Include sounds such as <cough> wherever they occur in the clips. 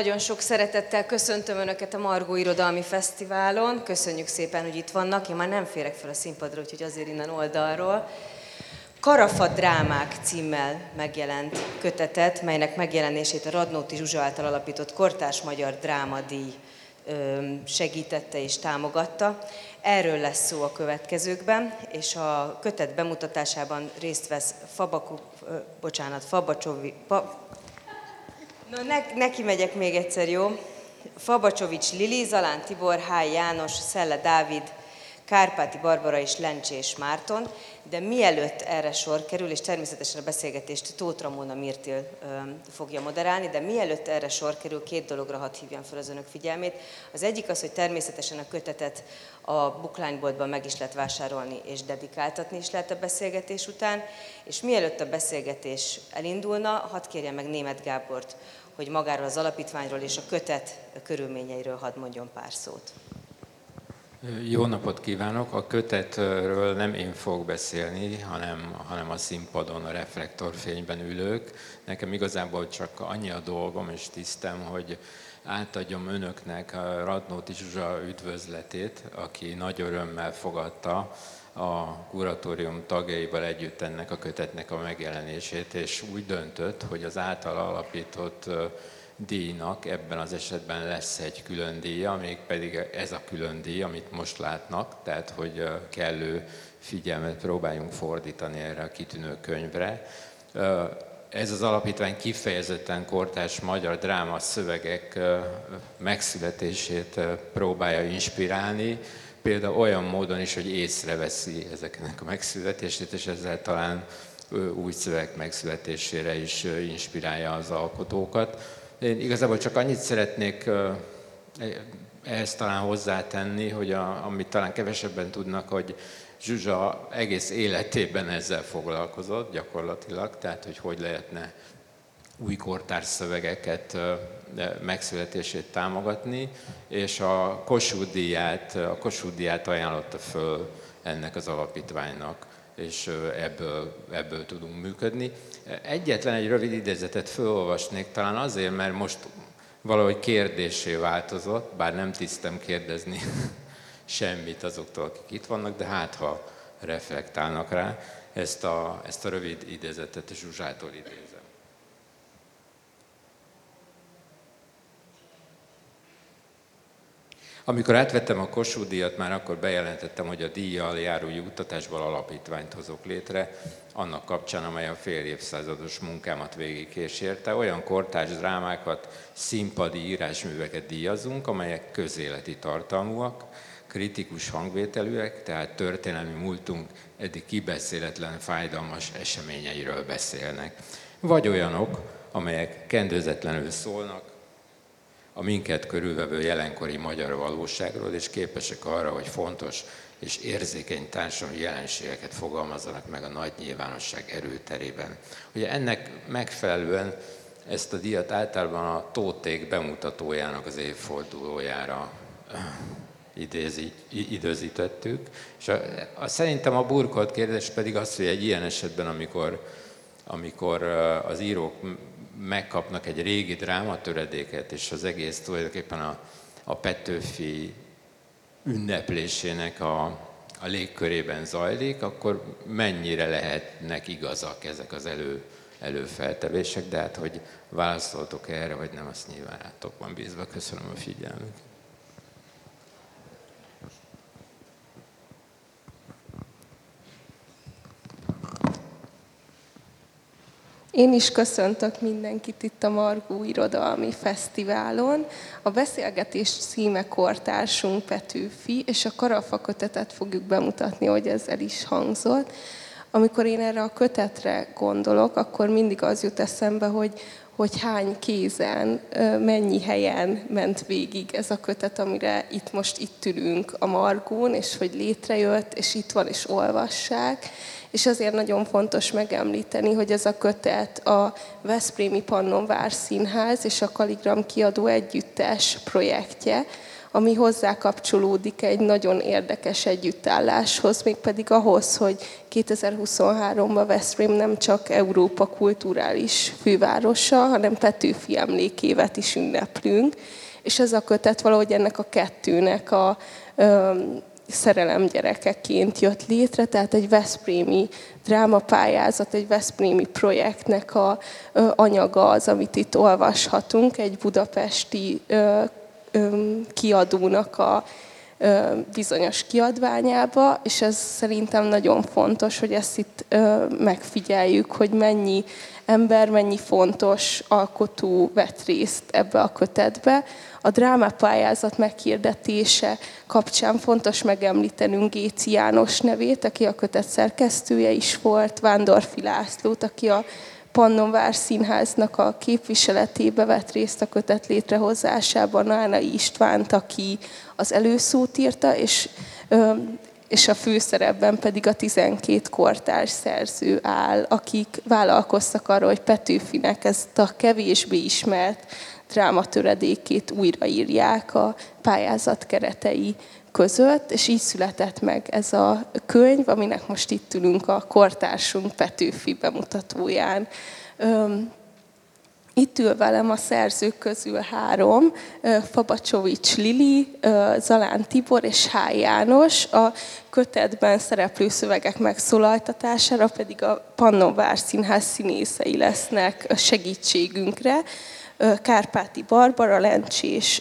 Nagyon sok szeretettel köszöntöm Önöket a Margó Irodalmi Fesztiválon. Köszönjük szépen, hogy itt vannak. Én már nem férek fel a színpadra, úgyhogy azért innen oldalról. Karafa Drámák címmel megjelent kötetet, melynek megjelenését a Radnóti Zsuzsa által alapított Kortárs Magyar Drámadíj segítette és támogatta. Erről lesz szó a következőkben, és a kötet bemutatásában részt vesz Fabaku, bocsánat, Fabacsovi, Na, ne, neki megyek még egyszer, jó? Fabacsovics Lili, Zalán Tibor, Háj János, Szelle Dávid, Kárpáti Barbara és Lencsés Márton, de mielőtt erre sor kerül, és természetesen a beszélgetést Tóth Ramona Mirtil fogja moderálni, de mielőtt erre sor kerül, két dologra hadd hívjam fel az önök figyelmét. Az egyik az, hogy természetesen a kötetet a bookline meg is lehet vásárolni, és dedikáltatni is lehet a beszélgetés után, és mielőtt a beszélgetés elindulna, hadd kérjem meg Német Gábort, hogy magáról az alapítványról és a kötet körülményeiről hadd mondjon pár szót. Jó napot kívánok! A kötetről nem én fogok beszélni, hanem, hanem a színpadon, a reflektorfényben ülők. Nekem igazából csak annyi a dolgom és tisztem, hogy átadjam önöknek a Radnóti Zsuzsa üdvözletét, aki nagy örömmel fogadta a kuratórium tagjaival együtt ennek a kötetnek a megjelenését, és úgy döntött, hogy az által alapított díjnak ebben az esetben lesz egy külön díja, mégpedig ez a külön díj, amit most látnak, tehát hogy kellő figyelmet próbáljunk fordítani erre a kitűnő könyvre. Ez az alapítvány kifejezetten kortás magyar dráma szövegek megszületését próbálja inspirálni, például olyan módon is, hogy észreveszi ezeknek a megszületését, és ezzel talán új szöveg megszületésére is inspirálja az alkotókat. Én igazából csak annyit szeretnék ehhez talán hozzátenni, hogy a, amit talán kevesebben tudnak, hogy Zsuzsa egész életében ezzel foglalkozott gyakorlatilag, tehát hogy hogy lehetne új kortárs szövegeket megszületését támogatni, és a Kossuth díját, a Kossuth díját ajánlotta föl ennek az alapítványnak, és ebből, ebből tudunk működni. Egyetlen egy rövid idézetet felolvasnék, talán azért, mert most valahogy kérdésé változott, bár nem tisztem kérdezni <laughs> semmit azoktól, akik itt vannak, de hát ha reflektálnak rá, ezt a, ezt a rövid idézetet Zsuzsától idézem. Amikor átvettem a Kossuth díjat, már akkor bejelentettem, hogy a díjjal járó juttatásból alapítványt hozok létre, annak kapcsán, amely a fél évszázados munkámat végigkísérte. Olyan kortárs drámákat, színpadi írásműveket díjazunk, amelyek közéleti tartalmúak, kritikus hangvételűek, tehát történelmi múltunk eddig kibeszéletlen, fájdalmas eseményeiről beszélnek. Vagy olyanok, amelyek kendőzetlenül szólnak, a minket körülvevő jelenkori magyar valóságról, és képesek arra, hogy fontos és érzékeny társadalmi jelenségeket fogalmazzanak meg a nagy nyilvánosság erőterében. Ugye ennek megfelelően ezt a díjat általában a Tóték bemutatójának az évfordulójára idézi, időzítettük. És a, a, szerintem a burkolt kérdés pedig az, hogy egy ilyen esetben, amikor, amikor az írók megkapnak egy régi drámatöredéket, és az egész tulajdonképpen a, a Petőfi ünneplésének a, a légkörében zajlik, akkor mennyire lehetnek igazak ezek az elő, előfeltevések, de hát hogy válaszoltok erre, vagy nem, azt nyilván rátokban bízva. Köszönöm a figyelmüket. Én is köszöntök mindenkit itt a Margó Irodalmi Fesztiválon. A beszélgetés címe Kortársunk Petőfi, és a Karafa kötetet fogjuk bemutatni, hogy ezzel is hangzott. Amikor én erre a kötetre gondolok, akkor mindig az jut eszembe, hogy, hogy hány kézen, mennyi helyen ment végig ez a kötet, amire itt most itt ülünk a Margón, és hogy létrejött, és itt van, és olvassák és azért nagyon fontos megemlíteni, hogy ez a kötet a Veszprémi Pannonvár Színház és a Kaligram kiadó együttes projektje, ami hozzá kapcsolódik egy nagyon érdekes együttálláshoz, mégpedig ahhoz, hogy 2023-ban Veszprém nem csak Európa kulturális fővárosa, hanem Petőfi emlékévet is ünneplünk, és ez a kötet valahogy ennek a kettőnek a szerelem gyerekeként jött létre, tehát egy Veszprémi drámapályázat, egy Veszprémi projektnek a anyaga az, amit itt olvashatunk, egy budapesti kiadónak a bizonyos kiadványába, és ez szerintem nagyon fontos, hogy ezt itt megfigyeljük, hogy mennyi ember, mennyi fontos alkotó vett részt ebbe a kötetbe. A drámapályázat meghirdetése kapcsán fontos megemlítenünk Géci János nevét, aki a kötet szerkesztője is volt, Vándorfi Lászlót, aki a Pannonvár Színháznak a képviseletébe vett részt a kötet létrehozásában, Nána Istvánt, aki az előszót írta, és, és a főszerepben pedig a 12 kortárs szerző áll, akik vállalkoztak arra, hogy Petőfinek ezt a kevésbé ismert drámatöredékét újraírják a pályázat keretei között, és így született meg ez a könyv, aminek most itt ülünk a kortársunk Petőfi bemutatóján. Itt ül velem a szerzők közül három, Fabacsovics Lili, Zalán Tibor és H. János. A kötetben szereplő szövegek megszólaltatására pedig a Pannovár Színház színészei lesznek segítségünkre. Kárpáti Barbara, Lencsés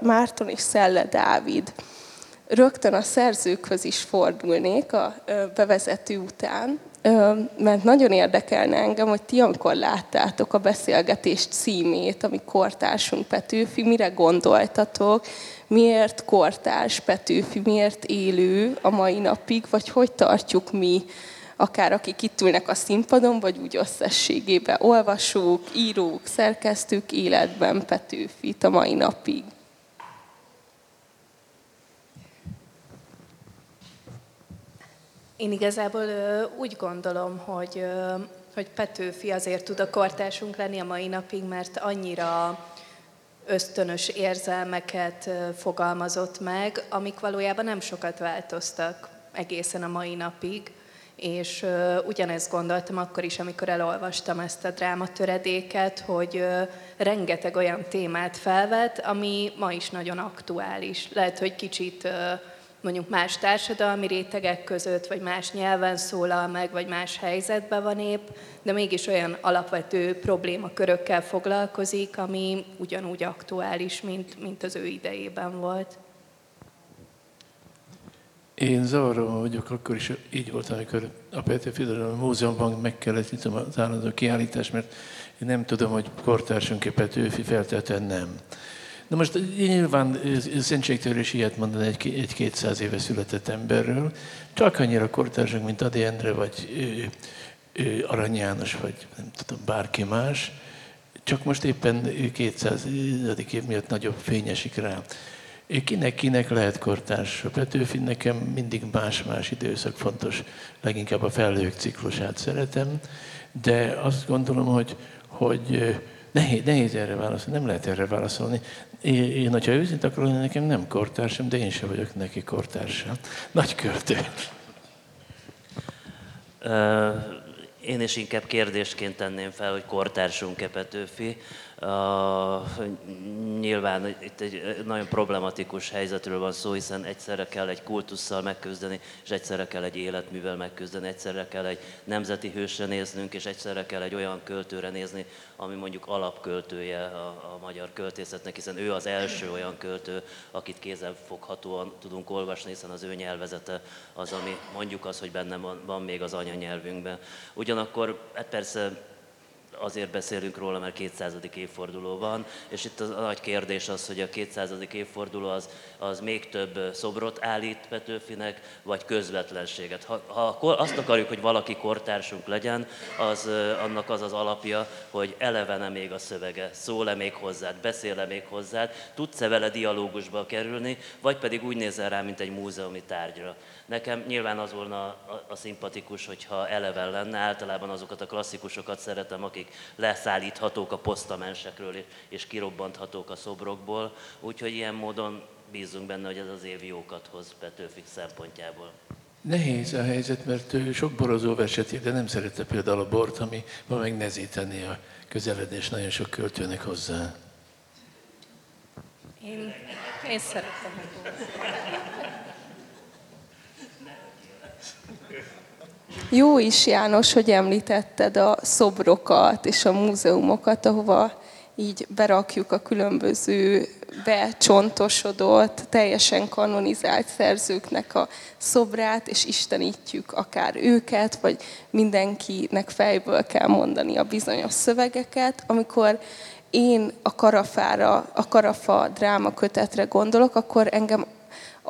Márton és Szelle Dávid. Rögtön a szerzőkhöz is fordulnék a bevezető után, mert nagyon érdekelne engem, hogy ti amikor láttátok a beszélgetés címét, ami kortársunk Petőfi, mire gondoltatok, miért kortárs Petőfi, miért élő a mai napig, vagy hogy tartjuk mi, akár akik itt ülnek a színpadon, vagy úgy összességében olvasók, írók, szerkesztők életben Petőfit a mai napig. Én igazából úgy gondolom, hogy, hogy Petőfi azért tud a kortársunk lenni a mai napig, mert annyira ösztönös érzelmeket fogalmazott meg, amik valójában nem sokat változtak egészen a mai napig. És uh, ugyanezt gondoltam akkor is, amikor elolvastam ezt a drámatöredéket, hogy rengeteg olyan témát felvet, ami ma is nagyon aktuális. Lehet, hogy kicsit mondjuk más társadalmi rétegek között, vagy más nyelven szólal meg, vagy más helyzetben van épp, de mégis olyan alapvető problémakörökkel foglalkozik, ami ugyanúgy aktuális, mint, mint az ő idejében volt. Én zavaró vagyok, akkor is így volt, amikor a Petőfi a Múzeumban meg kellett itt az állandó kiállítás, mert én nem tudom, hogy kortársunk-e Petőfi, feltétlenül nem. Na most nyilván szentségtől is ilyet mondani egy, egy 200 éve született emberről, csak annyira kortársunk, mint Adi Endre, vagy ő, ő Arany János, vagy nem tudom, bárki más, csak most éppen 200. év miatt nagyobb fényesik rá. Kinek-kinek lehet kortárs? A Petőfi nekem mindig más-más időszak fontos, leginkább a felhők ciklusát szeretem, de azt gondolom, hogy, hogy nehéz, nehéz erre válaszolni, nem lehet erre válaszolni. Én, hogyha őszint akarok nekem nem kortársam, de én sem vagyok neki kortársam. Nagy költő. Én is inkább kérdésként tenném fel, hogy kortársunk-e Petőfi. Nyilván itt egy nagyon problematikus helyzetről van szó, hiszen egyszerre kell egy kultusszal megküzdeni, és egyszerre kell egy életművel megküzdeni, egyszerre kell egy nemzeti hősre néznünk, és egyszerre kell egy olyan költőre nézni, ami mondjuk alapköltője a, a magyar költészetnek, hiszen ő az első olyan költő, akit kézzelfoghatóan tudunk olvasni, hiszen az ő nyelvezete az, ami mondjuk az, hogy benne van, van még az anyanyelvünkben. Ugyanakkor, hát persze azért beszélünk róla, mert 200. évforduló van, és itt a nagy kérdés az, hogy a 200. évforduló az, az még több szobrot állít Petőfinek, vagy közvetlenséget. Ha, ha azt akarjuk, hogy valaki kortársunk legyen, az annak az az alapja, hogy elevene még a szövege, szól-e még hozzád, beszél-e még hozzád, tudsz-e vele dialógusba kerülni, vagy pedig úgy nézel rá, mint egy múzeumi tárgyra. Nekem nyilván az volna a, a szimpatikus, hogyha eleven lenne, általában azokat a klasszikusokat szeretem, akik leszállíthatók a posztamensekről és kirobbanthatók a szobrokból, úgyhogy ilyen módon bízunk benne, hogy ez az év jókat hoz Petőfik szempontjából. Nehéz a helyzet, mert ő sok borozó verset ír, de nem szerette például a bort, ami ma megnezíteni a közeledés nagyon sok költőnek hozzá. Én, én szeretem a bort. Jó is, János, hogy említetted a szobrokat és a múzeumokat, ahova így berakjuk a különböző becsontosodott, teljesen kanonizált szerzőknek a szobrát, és istenítjük akár őket, vagy mindenkinek fejből kell mondani a bizonyos szövegeket. Amikor én a karafára, a karafa dráma kötetre gondolok, akkor engem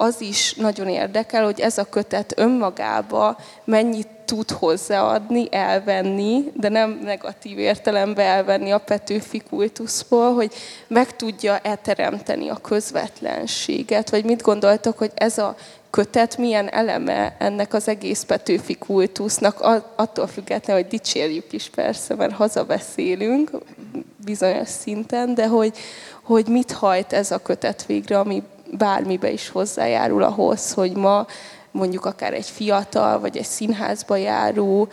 az is nagyon érdekel, hogy ez a kötet önmagába mennyit tud hozzáadni, elvenni, de nem negatív értelemben elvenni a Petőfi kultuszból, hogy meg tudja eteremteni a közvetlenséget, vagy mit gondoltok, hogy ez a kötet milyen eleme ennek az egész Petőfi kultusznak, attól függetlenül, hogy dicsérjük is persze, mert hazabeszélünk bizonyos szinten, de hogy, hogy mit hajt ez a kötet végre, ami bármibe is hozzájárul ahhoz, hogy ma mondjuk akár egy fiatal vagy egy színházba járó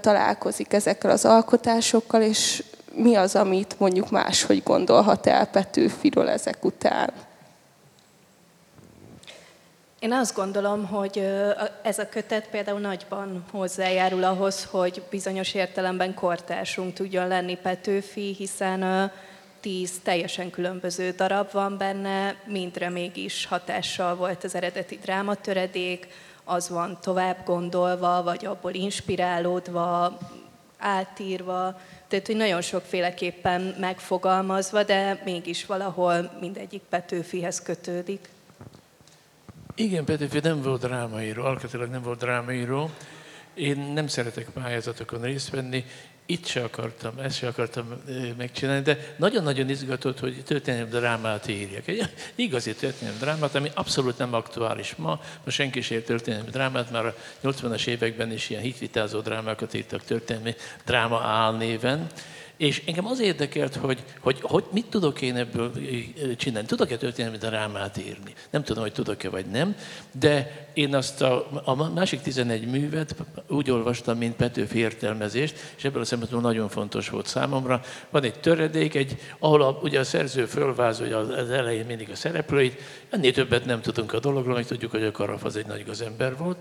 találkozik ezekkel az alkotásokkal, és mi az, amit mondjuk máshogy gondolhat el Petőfiről ezek után? Én azt gondolom, hogy ez a kötet például nagyban hozzájárul ahhoz, hogy bizonyos értelemben kortársunk tudjon lenni Petőfi, hiszen tíz teljesen különböző darab van benne, mindre mégis hatással volt az eredeti drámatöredék, az van tovább gondolva, vagy abból inspirálódva, átírva, tehát hogy nagyon sokféleképpen megfogalmazva, de mégis valahol mindegyik Petőfihez kötődik. Igen, Petőfi nem volt drámaíró, alkatilag nem volt drámaíró. Én nem szeretek pályázatokon részt venni, itt se akartam, ezt se akartam megcsinálni, de nagyon-nagyon izgatott, hogy történelmi drámát írjak. Egy igazi történelmi drámát, ami abszolút nem aktuális ma. Ma senki sem történelmi drámát, már a 80-as években is ilyen hitvitázó drámákat írtak történelmi dráma álnéven. És engem az érdekelt, hogy, hogy, hogy mit tudok én ebből csinálni. Tudok-e történelmi drámát írni? Nem tudom, hogy tudok-e vagy nem, de én azt a, a másik 11 művet úgy olvastam, mint Petőfi értelmezést, és ebből a szempontból nagyon fontos volt számomra. Van egy töredék, egy, ahol a, ugye a szerző fölvázolja az elején mindig a szereplőit, ennél többet nem tudunk a dologról, hogy tudjuk, hogy a Karaf az egy nagy gazember volt,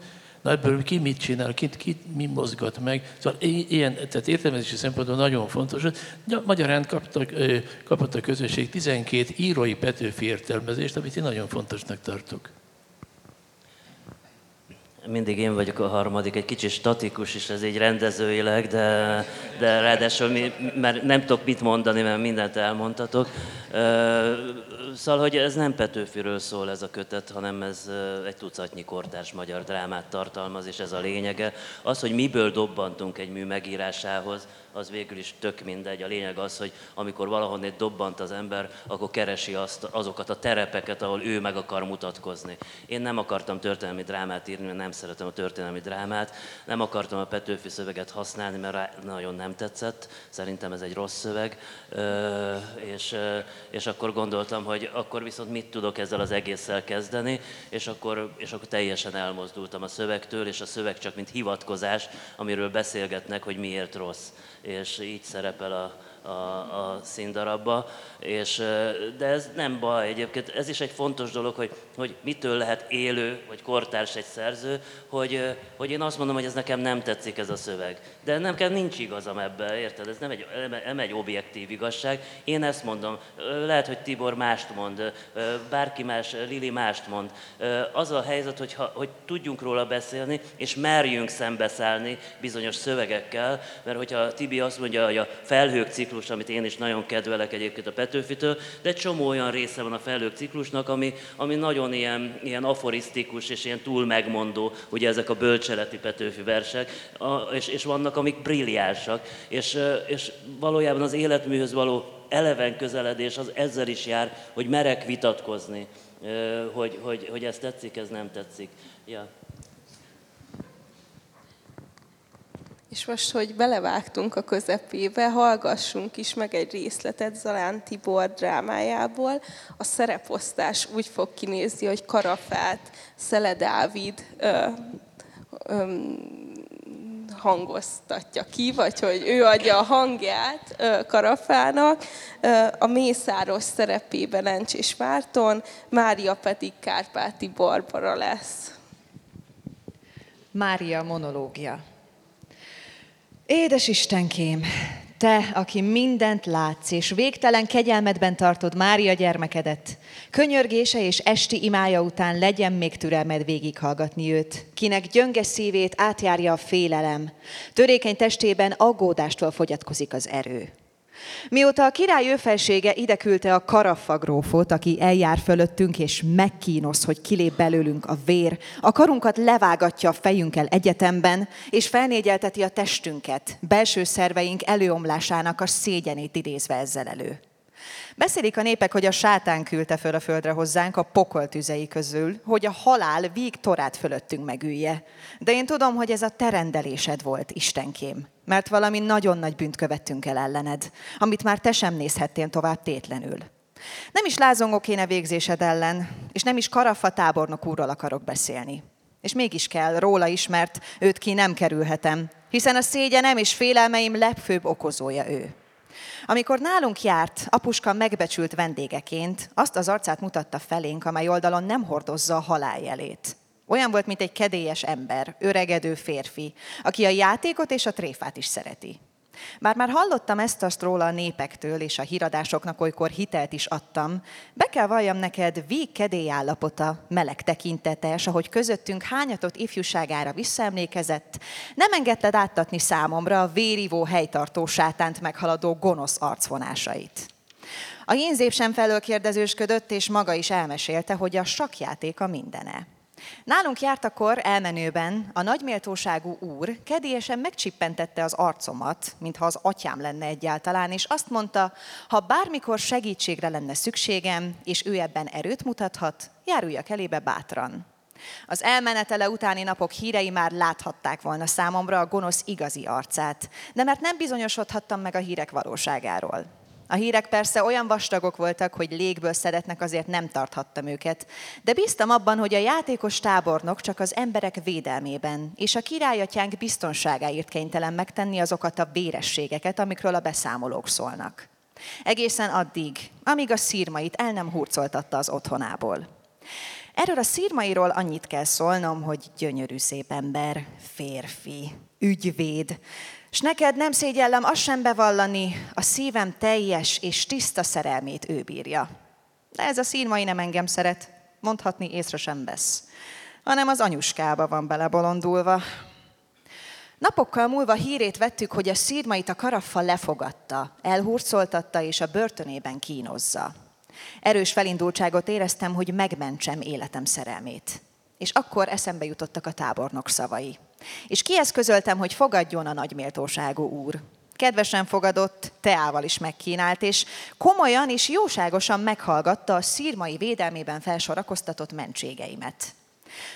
Na ebből ki mit csinál, kit, kit mi mozgat meg. Szóval ilyen, tehát értelmezési szempontból nagyon fontos. Magyarán kaptak, kapott a közösség 12 írói Petőfi értelmezést, amit én nagyon fontosnak tartok. Mindig én vagyok a harmadik, egy kicsit statikus is ez így rendezőileg, de, de ráadásul mi, mert nem tudok mit mondani, mert mindent elmondhatok. Szóval, hogy ez nem Petőfiről szól ez a kötet, hanem ez egy tucatnyi kortárs magyar drámát tartalmaz, és ez a lényege. Az, hogy miből dobbantunk egy mű megírásához, az végül is tök mindegy. A lényeg az, hogy amikor valahonnét dobbant az ember, akkor keresi azt, azokat a terepeket, ahol ő meg akar mutatkozni. Én nem akartam történelmi drámát írni, mert nem szeretem a történelmi drámát, nem akartam a Petőfi szöveget használni, mert rá nagyon nem tetszett. Szerintem ez egy rossz szöveg. És, és akkor gondoltam, hogy akkor viszont mit tudok ezzel az egésszel kezdeni, és akkor, és akkor teljesen elmozdultam a szövegtől, és a szöveg csak mint hivatkozás, amiről beszélgetnek, hogy miért rossz és így szerepel a, a, a színdarabba, és, de ez nem baj egyébként, ez is egy fontos dolog, hogy, hogy mitől lehet élő vagy kortárs egy szerző, hogy, hogy én azt mondom, hogy ez nekem nem tetszik ez a szöveg. De nem kell, nincs igazam ebbe, érted? Ez nem egy, nem egy objektív igazság. Én ezt mondom, lehet, hogy Tibor mást mond, bárki más, Lili mást mond. Az a helyzet, hogy, ha, hogy tudjunk róla beszélni, és merjünk szembeszállni bizonyos szövegekkel, mert hogyha Tibi azt mondja, hogy a felhők ciklus, amit én is nagyon kedvelek egyébként a Petőfitől, de egy csomó olyan része van a felhők ciklusnak, ami, ami nagyon ilyen, ilyen aforisztikus és ilyen túl megmondó, ugye ezek a bölcseleti Petőfi versek, a, és, és vannak, amik brilliánsak, és, és valójában az életműhöz való eleven közeledés az ezzel is jár, hogy merek vitatkozni, hogy, hogy, hogy ez tetszik, ez nem tetszik. Ja. És most, hogy belevágtunk a közepébe, hallgassunk is meg egy részletet Zalán Tibor drámájából. A szereposztás úgy fog kinézni, hogy Karafát Szele Dávid ö, ö, hangoztatja ki, vagy hogy ő adja a hangját ö, Karafának. Ö, a Mészáros szerepében Lencsés Márton, Mária pedig Kárpáti Barbara lesz. Mária monológia. Édes Istenkém, te, aki mindent látsz, és végtelen kegyelmedben tartod Mária gyermekedet, könyörgése és esti imája után legyen még türelmed végighallgatni őt, kinek gyönge szívét átjárja a félelem, törékeny testében aggódástól fogyatkozik az erő. Mióta a király őfelsége ide küldte a karaffagrófot, aki eljár fölöttünk és megkínosz, hogy kilép belőlünk a vér, a karunkat levágatja a fejünkkel egyetemben, és felnégyelteti a testünket, belső szerveink előomlásának a szégyenét idézve ezzel elő. Beszélik a népek, hogy a sátán küldte föl a földre hozzánk a pokol tüzei közül, hogy a halál víg torát fölöttünk megülje. De én tudom, hogy ez a te rendelésed volt, Istenkém, mert valami nagyon nagy bűnt követtünk el ellened, amit már te sem nézhettél tovább tétlenül. Nem is lázongok én a végzésed ellen, és nem is Karafa tábornok úrral akarok beszélni. És mégis kell róla is, mert őt ki nem kerülhetem, hiszen a szégyenem és félelmeim legfőbb okozója ő. Amikor nálunk járt, apuska megbecsült vendégeként, azt az arcát mutatta felénk, amely oldalon nem hordozza a haláljelét. Olyan volt, mint egy kedélyes ember, öregedő férfi, aki a játékot és a tréfát is szereti. Bár már hallottam ezt azt róla a népektől, és a híradásoknak olykor hitelt is adtam, be kell valljam neked vég kedély állapota, meleg tekintetes, ahogy közöttünk hányatott ifjúságára visszaemlékezett, nem engedted áttatni számomra a vérivó helytartó sátánt meghaladó gonosz arcvonásait. A jénzép sem felől kérdezősködött, és maga is elmesélte, hogy a sakjáték mindene. Nálunk járt akkor elmenőben a nagyméltóságú úr kedélyesen megcsippentette az arcomat, mintha az atyám lenne egyáltalán, és azt mondta, ha bármikor segítségre lenne szükségem, és ő ebben erőt mutathat, járuljak elébe bátran. Az elmenetele utáni napok hírei már láthatták volna számomra a gonosz igazi arcát, de mert nem bizonyosodhattam meg a hírek valóságáról. A hírek persze olyan vastagok voltak, hogy légből szedetnek azért nem tarthattam őket, de bíztam abban, hogy a játékos tábornok csak az emberek védelmében és a királyatyánk biztonságáért kénytelen megtenni azokat a bérességeket, amikről a beszámolók szólnak. Egészen addig, amíg a szírmait el nem hurcoltatta az otthonából. Erről a szírmairól annyit kell szólnom, hogy gyönyörű szép ember, férfi, ügyvéd, és neked nem szégyellem azt sem bevallani, a szívem teljes és tiszta szerelmét ő bírja. De ez a színmai nem engem szeret, mondhatni észre sem vesz, hanem az anyuskába van belebolondulva. Napokkal múlva hírét vettük, hogy a szírmait a karaffal lefogadta, elhurcoltatta és a börtönében kínozza. Erős felindultságot éreztem, hogy megmentsem életem szerelmét. És akkor eszembe jutottak a tábornok szavai. És kihez közöltem, hogy fogadjon a nagyméltóságú úr. Kedvesen fogadott, teával is megkínált, és komolyan és jóságosan meghallgatta a szírmai védelmében felsorakoztatott mentségeimet.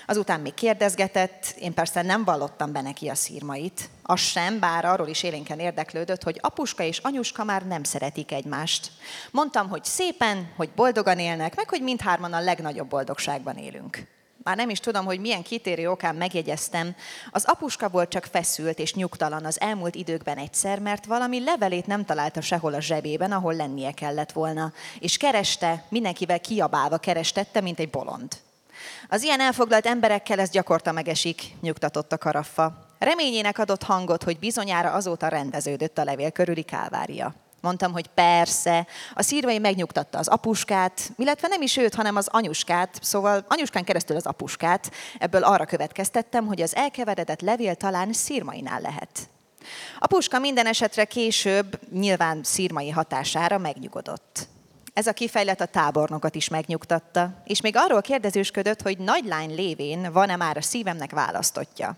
Azután még kérdezgetett, én persze nem vallottam be neki a szírmait, az sem, bár arról is élénken érdeklődött, hogy apuska és anyuska már nem szeretik egymást. Mondtam, hogy szépen, hogy boldogan élnek, meg hogy mindhárman a legnagyobb boldogságban élünk már nem is tudom, hogy milyen kitérő okán megjegyeztem, az apuska volt csak feszült és nyugtalan az elmúlt időkben egyszer, mert valami levelét nem találta sehol a zsebében, ahol lennie kellett volna, és kereste, mindenkivel kiabálva kerestette, mint egy bolond. Az ilyen elfoglalt emberekkel ez gyakorta megesik, nyugtatott a karaffa. Reményének adott hangot, hogy bizonyára azóta rendeződött a levél körüli kálvária. Mondtam, hogy persze. A szírvai megnyugtatta az apuskát, illetve nem is őt, hanem az anyuskát, szóval anyuskán keresztül az apuskát. Ebből arra következtettem, hogy az elkeveredett levél talán szírmainál lehet. Apuska minden esetre később, nyilván szírmai hatására megnyugodott. Ez a kifejlet a tábornokat is megnyugtatta, és még arról kérdezősködött, hogy nagylány lévén van-e már a szívemnek választotja.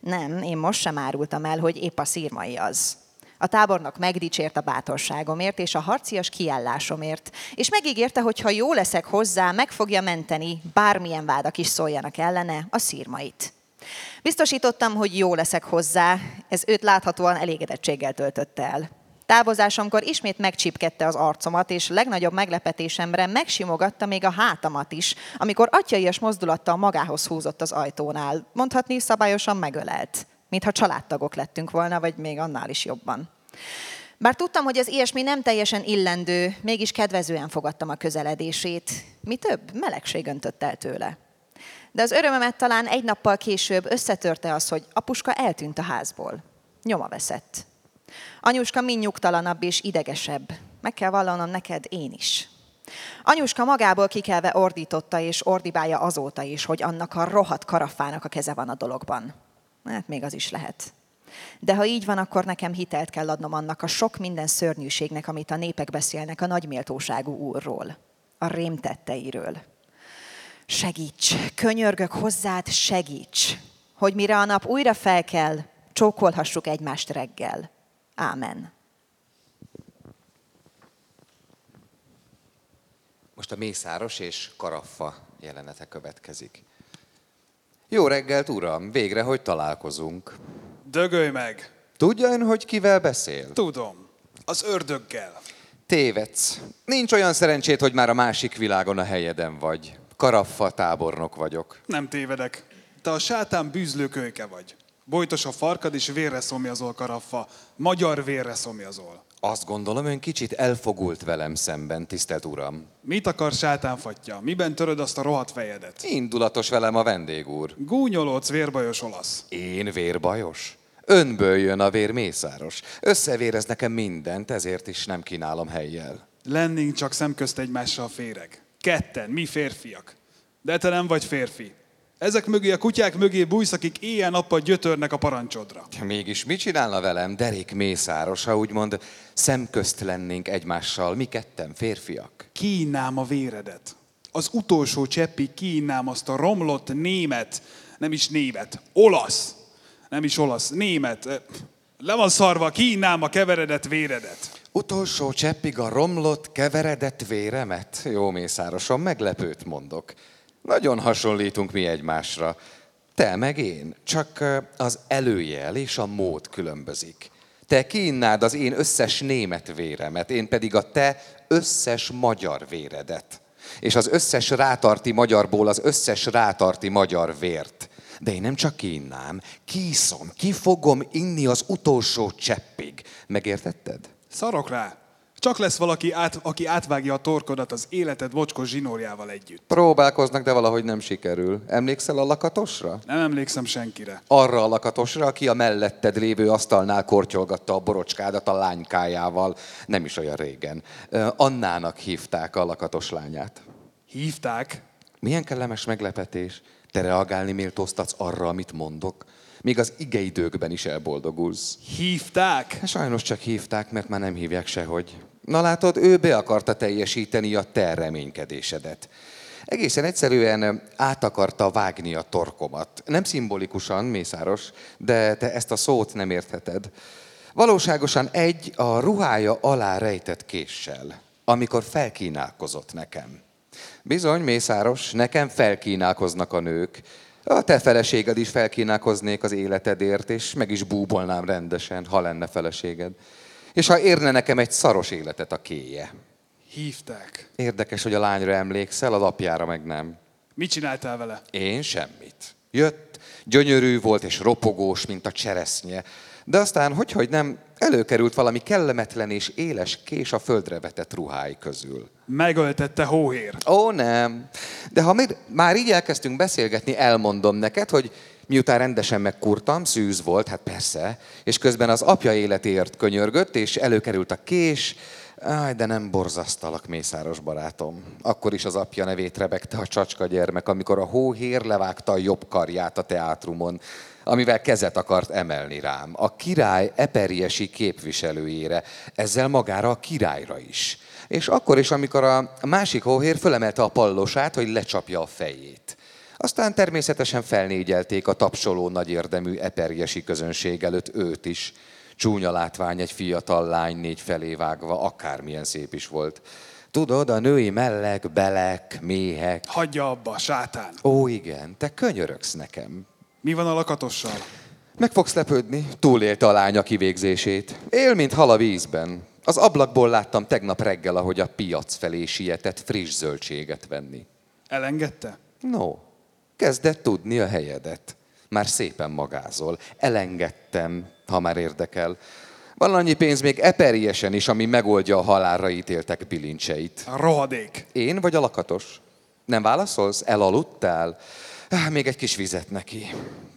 Nem, én most sem árultam el, hogy épp a szírmai az. A tábornok megdicsért a bátorságomért és a harcias kiállásomért, és megígérte, hogy ha jó leszek hozzá, meg fogja menteni, bármilyen vádak is szóljanak ellene, a szírmait. Biztosítottam, hogy jó leszek hozzá, ez őt láthatóan elégedettséggel töltötte el. Távozásomkor ismét megcsipkedte az arcomat, és legnagyobb meglepetésemre megsimogatta még a hátamat is, amikor atyaias mozdulattal magához húzott az ajtónál. Mondhatni szabályosan megölelt, mintha családtagok lettünk volna, vagy még annál is jobban. Bár tudtam, hogy az ilyesmi nem teljesen illendő, mégis kedvezően fogadtam a közeledését. Mi több, melegség öntött el tőle. De az örömömet talán egy nappal később összetörte az, hogy apuska eltűnt a házból. Nyoma veszett. Anyuska mind nyugtalanabb és idegesebb. Meg kell vallanom neked én is. Anyuska magából kikelve ordította és ordibálja azóta is, hogy annak a rohadt karafának a keze van a dologban. Hát még az is lehet. De ha így van, akkor nekem hitelt kell adnom annak a sok minden szörnyűségnek, amit a népek beszélnek a nagyméltóságú úrról, a rémtetteiről. Segíts, könyörgök hozzád, segíts, hogy mire a nap újra felkel, csókolhassuk egymást reggel. Ámen. Most a Mészáros és Karaffa jelenete következik. Jó reggelt, uram! Végre, hogy találkozunk. Dögölj meg! Tudja ön, hogy kivel beszél? Tudom. Az ördöggel. Tévedsz. Nincs olyan szerencsét, hogy már a másik világon a helyeden vagy. Karaffa tábornok vagyok. Nem tévedek. Te a sátán bűzlőkölyke vagy. Bojtos a farkad, és vérre szomjazol, karaffa. Magyar vérre szomjazol. Azt gondolom, ön kicsit elfogult velem szemben, tisztelt uram. Mit akar sátánfatja? Miben töröd azt a rohadt fejedet? Indulatos velem a vendég úr. Gúnyolódsz, vérbajos olasz. Én vérbajos? Önből jön a vér mészáros. Összevérez nekem mindent, ezért is nem kínálom helyjel. Lennénk csak szemközt egymással féreg. Ketten, mi férfiak. De te nem vagy férfi. Ezek mögé a kutyák mögé bújsz, akik éjjel-nappal gyötörnek a parancsodra. Mégis mit csinálna velem derék mészáros, ha úgymond szemközt lennénk egymással, mi ketten férfiak? Kínnám a véredet. Az utolsó cseppig kínnám azt a romlott német, nem is német, olasz, nem is olasz, német. Le van szarva, kínnám a keveredett véredet. Utolsó cseppig a romlott, keveredett véremet? Jó mészárosom, meglepőt mondok. Nagyon hasonlítunk mi egymásra. Te meg én, csak az előjel és a mód különbözik. Te kínnád az én összes német véremet, én pedig a te összes magyar véredet. És az összes rátarti magyarból az összes rátarti magyar vért. De én nem csak kínnám, kíszom, ki fogom inni az utolsó cseppig. Megértetted? Szarok rá. Csak lesz valaki, át, aki átvágja a torkodat az életed mocskos zsinórjával együtt. Próbálkoznak, de valahogy nem sikerül. Emlékszel a lakatosra? Nem emlékszem senkire. Arra a lakatosra, aki a melletted lévő asztalnál kortyolgatta a borocskádat a lánykájával. Nem is olyan régen. Annának hívták a lakatos lányát. Hívták? Milyen kellemes meglepetés. Te reagálni méltóztatsz arra, amit mondok. Még az igeidőkben is elboldogulsz. Hívták? Sajnos csak hívták, mert már nem hívják sehogy. Na látod, ő be akarta teljesíteni a te reménykedésedet. Egészen egyszerűen át akarta vágni a torkomat. Nem szimbolikusan, Mészáros, de te ezt a szót nem értheted. Valóságosan egy a ruhája alá rejtett késsel, amikor felkínálkozott nekem. Bizony, Mészáros, nekem felkínálkoznak a nők. A te feleséged is felkínálkoznék az életedért, és meg is búbolnám rendesen, ha lenne feleséged. És ha érne nekem egy szaros életet a kéje. Hívták. Érdekes, hogy a lányra emlékszel, a apjára meg nem. Mit csináltál vele? Én semmit. Jött, gyönyörű volt és ropogós, mint a cseresznye. De aztán, hogy, hogy nem, előkerült valami kellemetlen és éles kés a földre vetett ruhái közül. Megöltette hóhér. Ó, nem. De ha még, már így elkezdtünk beszélgetni, elmondom neked, hogy miután rendesen megkurtam, szűz volt, hát persze, és közben az apja életéért könyörgött, és előkerült a kés, Áj, de nem borzasztalak, mészáros barátom. Akkor is az apja nevét rebegte a csacska gyermek, amikor a hóhér levágta a jobb karját a teátrumon, amivel kezet akart emelni rám. A király eperiesi képviselőjére, ezzel magára a királyra is. És akkor is, amikor a másik hóhér fölemelte a pallosát, hogy lecsapja a fejét. Aztán természetesen felnégyelték a tapsoló nagyérdemű eperjesi közönség előtt őt is. Csúnya látvány egy fiatal lány négy felé vágva, akármilyen szép is volt. Tudod, a női mellek, belek, méhek. Hagyja abba, sátán. Ó, igen, te könyörögsz nekem. Mi van a lakatossal? Meg fogsz lepődni, túlélte a lánya kivégzését. Él, mint hal a vízben. Az ablakból láttam tegnap reggel, ahogy a piac felé sietett friss zöldséget venni. Elengedte? No, kezdett tudni a helyedet. Már szépen magázol. Elengedtem, ha már érdekel. Van annyi pénz még eperiesen is, ami megoldja a halálra ítéltek bilincseit. A rohadék. Én vagy a lakatos? Nem válaszolsz? Elaludtál? Ah, még egy kis vizet neki.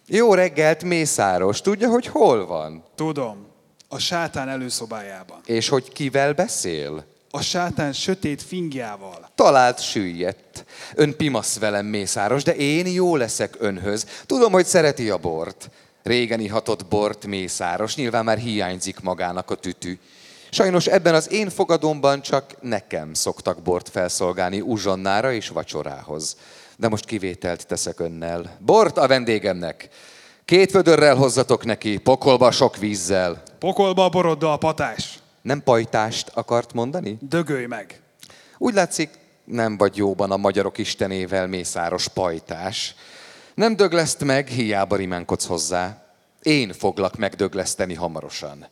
Jó reggelt, Mészáros. Tudja, hogy hol van? Tudom. A sátán előszobájában. És hogy kivel beszél? A sátán sötét fingjával. Talált süllyedt. Ön pimasz velem, Mészáros, de én jó leszek önhöz. Tudom, hogy szereti a bort. Régen ihatott bort, Mészáros, nyilván már hiányzik magának a tütű. Sajnos ebben az én fogadomban csak nekem szoktak bort felszolgálni uzsonnára és vacsorához. De most kivételt teszek önnel. Bort a vendégemnek. Két vödörrel hozzatok neki, pokolba sok vízzel. Pokolba a boroddal, patás. Nem pajtást akart mondani? Dögölj meg. Úgy látszik, nem vagy jóban a magyarok istenével, mészáros pajtás. Nem dögleszt meg, hiába rimánkodsz hozzá. Én foglak megdögleszteni hamarosan.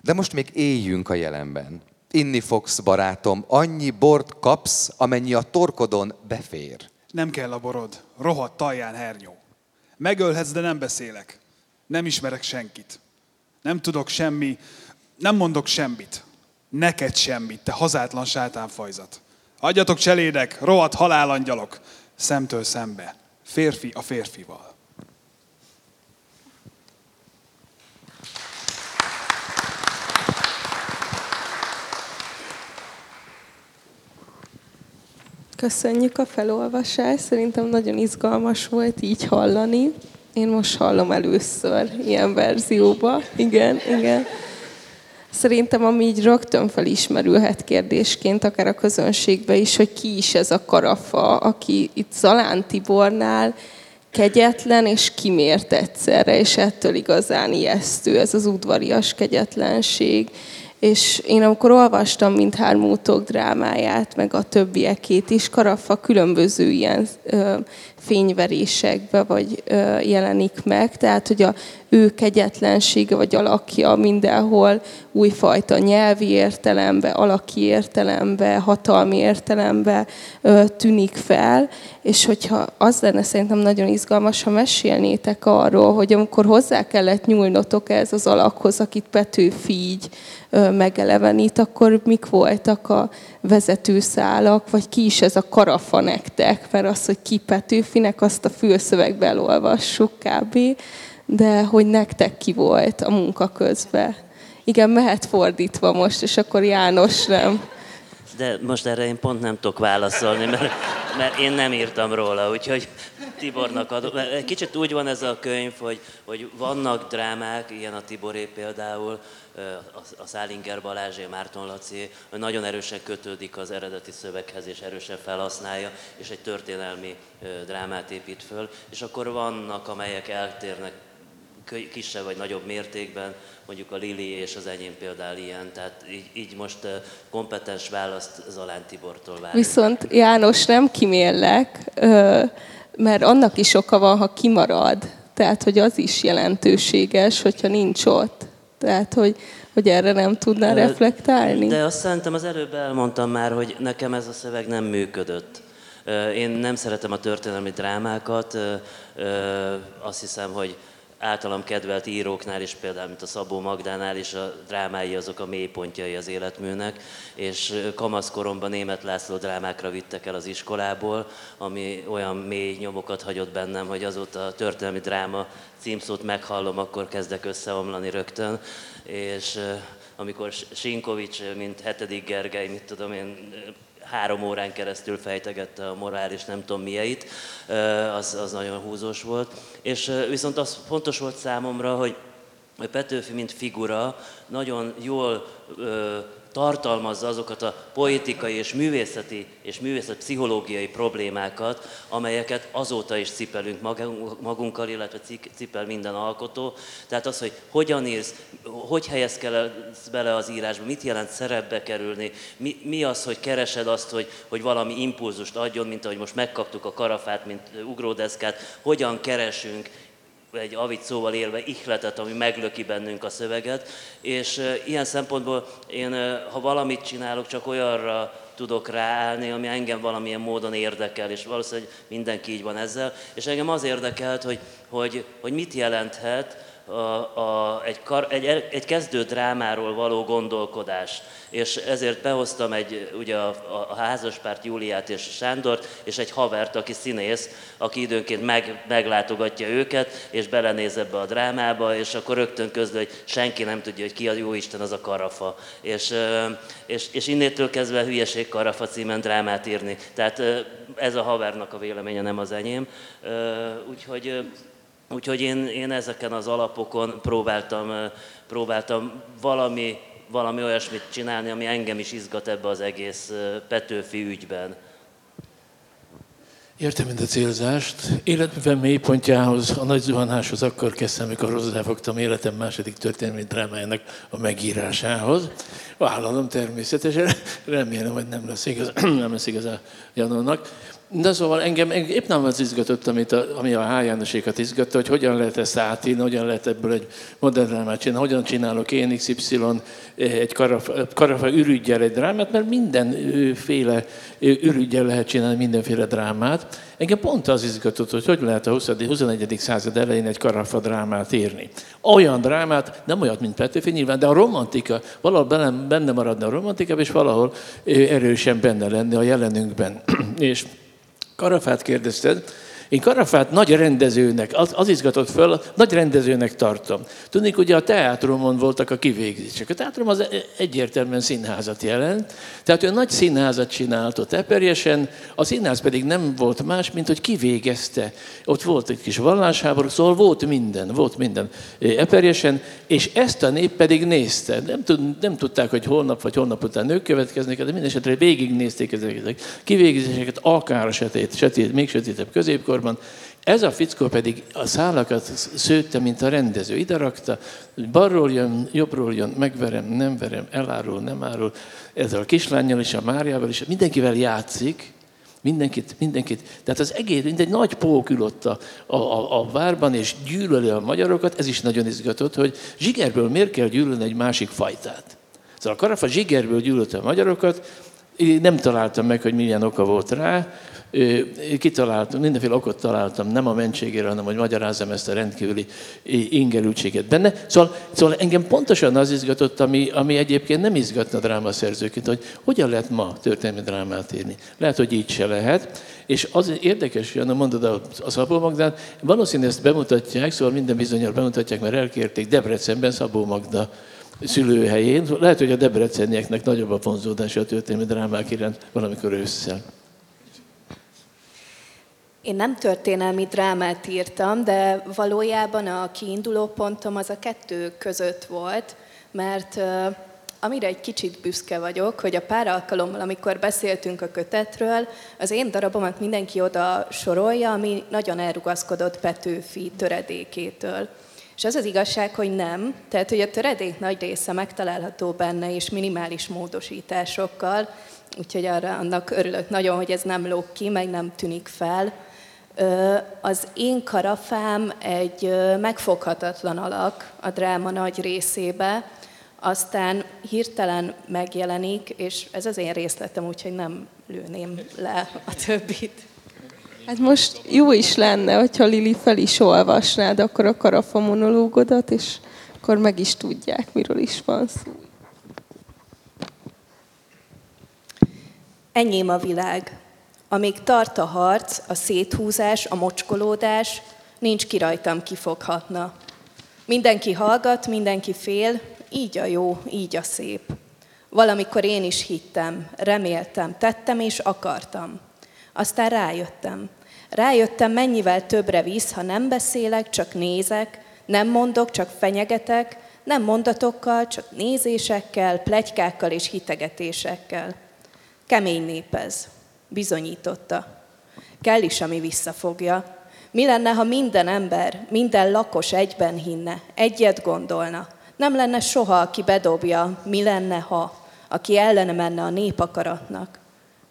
De most még éljünk a jelenben. Inni fogsz, barátom, annyi bort kapsz, amennyi a torkodon befér. Nem kell a borod. Rohadt talján hernyó. Megölhetsz, de nem beszélek. Nem ismerek senkit. Nem tudok semmi, nem mondok semmit. Neked semmit, te hazátlan sátánfajzat. Adjatok cselédek, rohadt halálangyalok, szemtől szembe. Férfi a férfival. Köszönjük a felolvasást, szerintem nagyon izgalmas volt így hallani. Én most hallom először ilyen verzióba. Igen, igen. Szerintem, ami így rögtön felismerülhet kérdésként, akár a közönségbe is, hogy ki is ez a karafa, aki itt Zalán Tibornál kegyetlen és kimért egyszerre, és ettől igazán ijesztő ez az udvarias kegyetlenség. És én amikor olvastam mindhármótok drámáját, meg a többiekét is, Karafa különböző ilyen ö, fényverésekbe vagy ö, jelenik meg, tehát hogy a ő kegyetlensége vagy alakja mindenhol újfajta nyelvi értelembe, alaki értelembe, hatalmi értelembe ö, tűnik fel, és hogyha az lenne szerintem nagyon izgalmas, ha mesélnétek arról, hogy amikor hozzá kellett nyúlnotok ez az alakhoz, akit Petőfi így ö, megelevenít, akkor mik voltak a vezetőszálak, vagy ki is ez a karafa nektek, mert az, hogy ki Petőfinek, azt a fülszövegbe elolvassuk kb de hogy nektek ki volt a munka közben. Igen, mehet fordítva most, és akkor János nem. De most erre én pont nem tudok válaszolni, mert, mert én nem írtam róla, úgyhogy Tibornak adom. Kicsit úgy van ez a könyv, hogy, hogy vannak drámák, ilyen a Tiboré például, a Szálinger Balázsé, Márton Laci, nagyon erősen kötődik az eredeti szöveghez, és erősen felhasználja, és egy történelmi drámát épít föl. És akkor vannak, amelyek eltérnek kisebb vagy nagyobb mértékben, mondjuk a Lili és az enyém például ilyen, tehát így, így most kompetens választ Zalán Tibortól várjuk. Viszont János nem kiméllek, mert annak is oka van, ha kimarad. Tehát, hogy az is jelentőséges, hogyha nincs ott. Tehát, hogy, hogy erre nem tudná reflektálni. De azt szerintem az előbb elmondtam már, hogy nekem ez a szöveg nem működött. Én nem szeretem a történelmi drámákat, azt hiszem, hogy általam kedvelt íróknál is, például mint a Szabó Magdánál is a drámái azok a mélypontjai az életműnek, és kamaszkoromban német László drámákra vittek el az iskolából, ami olyan mély nyomokat hagyott bennem, hogy azóta a történelmi dráma címszót meghallom, akkor kezdek összeomlani rögtön, és amikor Sinkovics, mint hetedik Gergely, mit tudom én, három órán keresztül fejtegette a morális nem tudom mieit, az, az nagyon húzós volt. És viszont az fontos volt számomra, hogy Petőfi, mint figura, nagyon jól tartalmazza azokat a poétikai és művészeti és művészet pszichológiai problémákat, amelyeket azóta is cipelünk magunkkal, illetve cipel minden alkotó. Tehát az, hogy hogyan írsz, hogy helyezkedsz bele az írásba, mit jelent szerepbe kerülni, mi, mi az, hogy keresed azt, hogy, hogy valami impulzust adjon, mint ahogy most megkaptuk a karafát, mint ugródeszkát, hogyan keresünk egy avit szóval élve ihletet, ami meglöki bennünk a szöveget, és ilyen szempontból én, ha valamit csinálok, csak olyanra tudok ráállni, ami engem valamilyen módon érdekel, és valószínűleg mindenki így van ezzel, és engem az érdekelt, hogy, hogy, hogy mit jelenthet, a, a, egy, kar, egy, egy kezdő drámáról való gondolkodás. És ezért behoztam egy, ugye a, a házaspárt Júliát és Sándort, és egy havert, aki színész, aki időnként meg, meglátogatja őket, és belenéz ebbe a drámába, és akkor rögtön közül, hogy senki nem tudja, hogy ki a jó Isten, az a karafa. És, és, és innétől kezdve hülyeség karafa címen drámát írni. Tehát ez a havernak a véleménye, nem az enyém. Úgyhogy Úgyhogy én, én ezeken az alapokon próbáltam, próbáltam valami, valami olyasmit csinálni, ami engem is izgat ebbe az egész Petőfi ügyben. Értem mind a célzást. Életművem mélypontjához, a nagy zuhanáshoz akkor kezdtem, amikor hozzáfogtam életem második történelmi drámájának a megírásához. Vállalom természetesen, remélem, hogy nem lesz igaz, <clears throat> nem lesz igaz a Janónak. De szóval engem, engem épp nem az izgatott, amit a, ami a H. Jánosékat izgatta, hogy hogyan lehet ezt átírni, hogyan lehet ebből egy modern drámát csinálni, hogyan csinálok én XY egy karafa, karafa ürügyel egy drámát, mert mindenféle ürügyel lehet csinálni mindenféle drámát. Engem pont az izgatott, hogy hogy lehet a 20. 21. század elején egy karafa drámát írni. Olyan drámát, nem olyat, mint Petőfi nyilván, de a romantika, valahol benne maradna a romantika, és valahol erősen benne lenne a jelenünkben. <clears throat> és Karafát kérdezted, én Karafát nagy rendezőnek, az, az izgatott föl, nagy rendezőnek tartom. Tudnék, ugye a teátrumon voltak a kivégzések. A teátrum az egyértelműen színházat jelent, tehát ő nagy színházat csinált ott eperjesen, a színház pedig nem volt más, mint hogy kivégezte. Ott volt egy kis vallásháború, szóval volt minden, volt minden eperjesen, és ezt a nép pedig nézte. Nem, tud, nem tudták, hogy holnap vagy holnap után nők következnek, de minden esetre végignézték ezeket kivégzéseket, akár a sötét, sötét még sötétebb középkor, sorban. Ez a fickó pedig a szálakat szőtte, mint a rendező. Ide rakta, hogy balról jön, jobbról jön, megverem, nem verem, elárul, nem árul. Ezzel a kislányjal és a Máriával is, mindenkivel játszik, Mindenkit, mindenkit. Tehát az egész, mint egy nagy pók ül ott a, a, a várban, és gyűlöli a magyarokat. Ez is nagyon izgatott, hogy zsigerből miért kell gyűlölni egy másik fajtát. Szóval a Karafa zsigerből gyűlölte a magyarokat, nem találtam meg, hogy milyen oka volt rá, kitaláltam, mindenféle okot találtam, nem a mentségére, hanem hogy magyarázzam ezt a rendkívüli ingerültséget benne. Szóval, szóval engem pontosan az izgatott, ami, ami egyébként nem izgatna drámaszerzőként, hogy hogyan lehet ma történelmi drámát írni. Lehet, hogy így se lehet. És az érdekes, hogy mondod a, a Szabó Magdán, valószínűleg ezt bemutatják, szóval minden bizonyal bemutatják, mert elkérték Debrecenben Szabó Magda szülőhelyén. Lehet, hogy a debrecenieknek nagyobb a vonzódása a történelmi drámák iránt valamikor ősszel. Én nem történelmi drámát írtam, de valójában a kiinduló pontom az a kettő között volt, mert amire egy kicsit büszke vagyok, hogy a pár alkalommal, amikor beszéltünk a kötetről, az én darabomat mindenki oda sorolja, ami nagyon elrugaszkodott Petőfi töredékétől. És az az igazság, hogy nem. Tehát, hogy a töredék nagy része megtalálható benne, és minimális módosításokkal, úgyhogy arra annak örülök nagyon, hogy ez nem lóg ki, meg nem tűnik fel. Az én karafám egy megfoghatatlan alak a dráma nagy részébe, aztán hirtelen megjelenik, és ez az én részletem, úgyhogy nem lőném le a többit. Hát most jó is lenne, hogyha Lili fel is olvasnád akkor a karafa monológodat, és akkor meg is tudják, miről is van szó. Enyém a világ. Amíg tart a harc, a széthúzás, a mocskolódás, nincs ki rajtam kifoghatna. Mindenki hallgat, mindenki fél, így a jó, így a szép. Valamikor én is hittem, reméltem, tettem és akartam. Aztán rájöttem. Rájöttem, mennyivel többre visz, ha nem beszélek, csak nézek, nem mondok, csak fenyegetek, nem mondatokkal, csak nézésekkel, plegykákkal és hitegetésekkel. Kemény nép ez bizonyította. Kell is, ami visszafogja. Mi lenne, ha minden ember, minden lakos egyben hinne, egyet gondolna? Nem lenne soha, aki bedobja, mi lenne, ha, aki ellene menne a népakaratnak.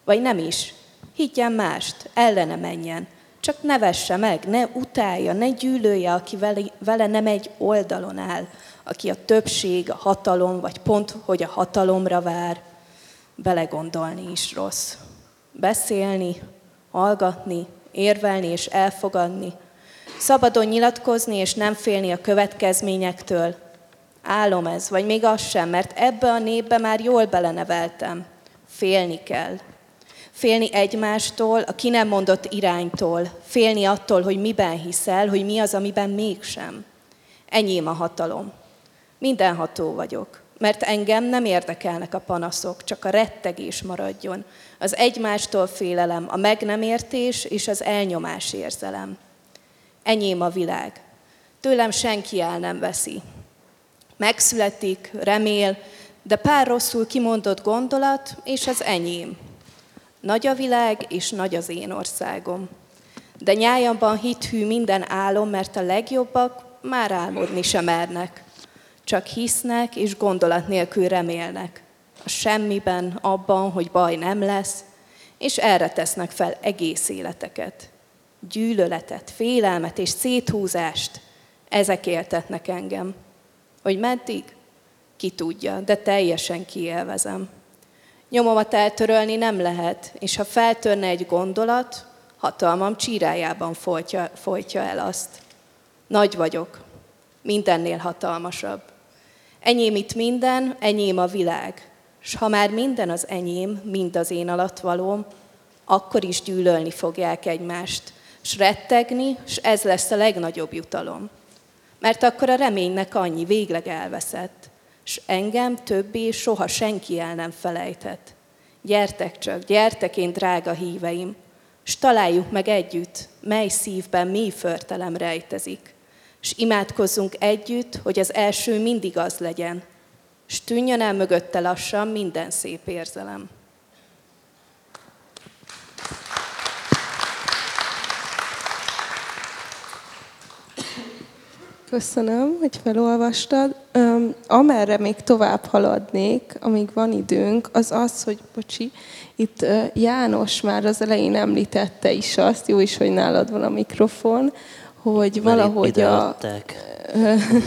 Vagy nem is. Higgyen mást, ellene menjen. Csak ne vesse meg, ne utálja, ne gyűlölje, aki vele, vele nem egy oldalon áll, aki a többség, a hatalom, vagy pont, hogy a hatalomra vár, belegondolni is rossz. Beszélni, hallgatni, érvelni és elfogadni, szabadon nyilatkozni és nem félni a következményektől. Álom ez, vagy még az sem, mert ebbe a népbe már jól beleneveltem. Félni kell. Félni egymástól, a ki nem mondott iránytól. Félni attól, hogy miben hiszel, hogy mi az, amiben mégsem. Enyém a hatalom. Mindenható vagyok, mert engem nem érdekelnek a panaszok, csak a rettegés maradjon. Az egymástól félelem, a meg nem értés és az elnyomás érzelem. Enyém a világ. Tőlem senki el nem veszi. Megszületik, remél, de pár rosszul kimondott gondolat, és az enyém. Nagy a világ, és nagy az én országom. De nyájamban hithű minden álom, mert a legjobbak már álmodni sem mernek. Csak hisznek, és gondolat nélkül remélnek. A semmiben, abban, hogy baj nem lesz, és erre tesznek fel egész életeket. Gyűlöletet, félelmet és széthúzást, ezek éltetnek engem. Hogy meddig? Ki tudja, de teljesen kielvezem. Nyomomat eltörölni nem lehet, és ha feltörne egy gondolat, hatalmam csírájában folytja, folytja el azt. Nagy vagyok, mindennél hatalmasabb. Enyém itt minden, enyém a világ. És ha már minden az enyém, mind az én valóm, akkor is gyűlölni fogják egymást, s rettegni, és ez lesz a legnagyobb jutalom. Mert akkor a reménynek annyi végleg elveszett, és engem többé soha senki el nem felejtett. Gyertek csak, gyertek én drága híveim, s találjuk meg együtt, mely szívben mi förtelem rejtezik. És imádkozzunk együtt, hogy az első mindig az legyen, s tűnjön el mögötte lassan minden szép érzelem. Köszönöm, hogy felolvastad. Um, amerre még tovább haladnék, amíg van időnk, az az, hogy, bocsi, itt uh, János már az elején említette is azt, jó is, hogy nálad van a mikrofon, hogy valahogy a <laughs>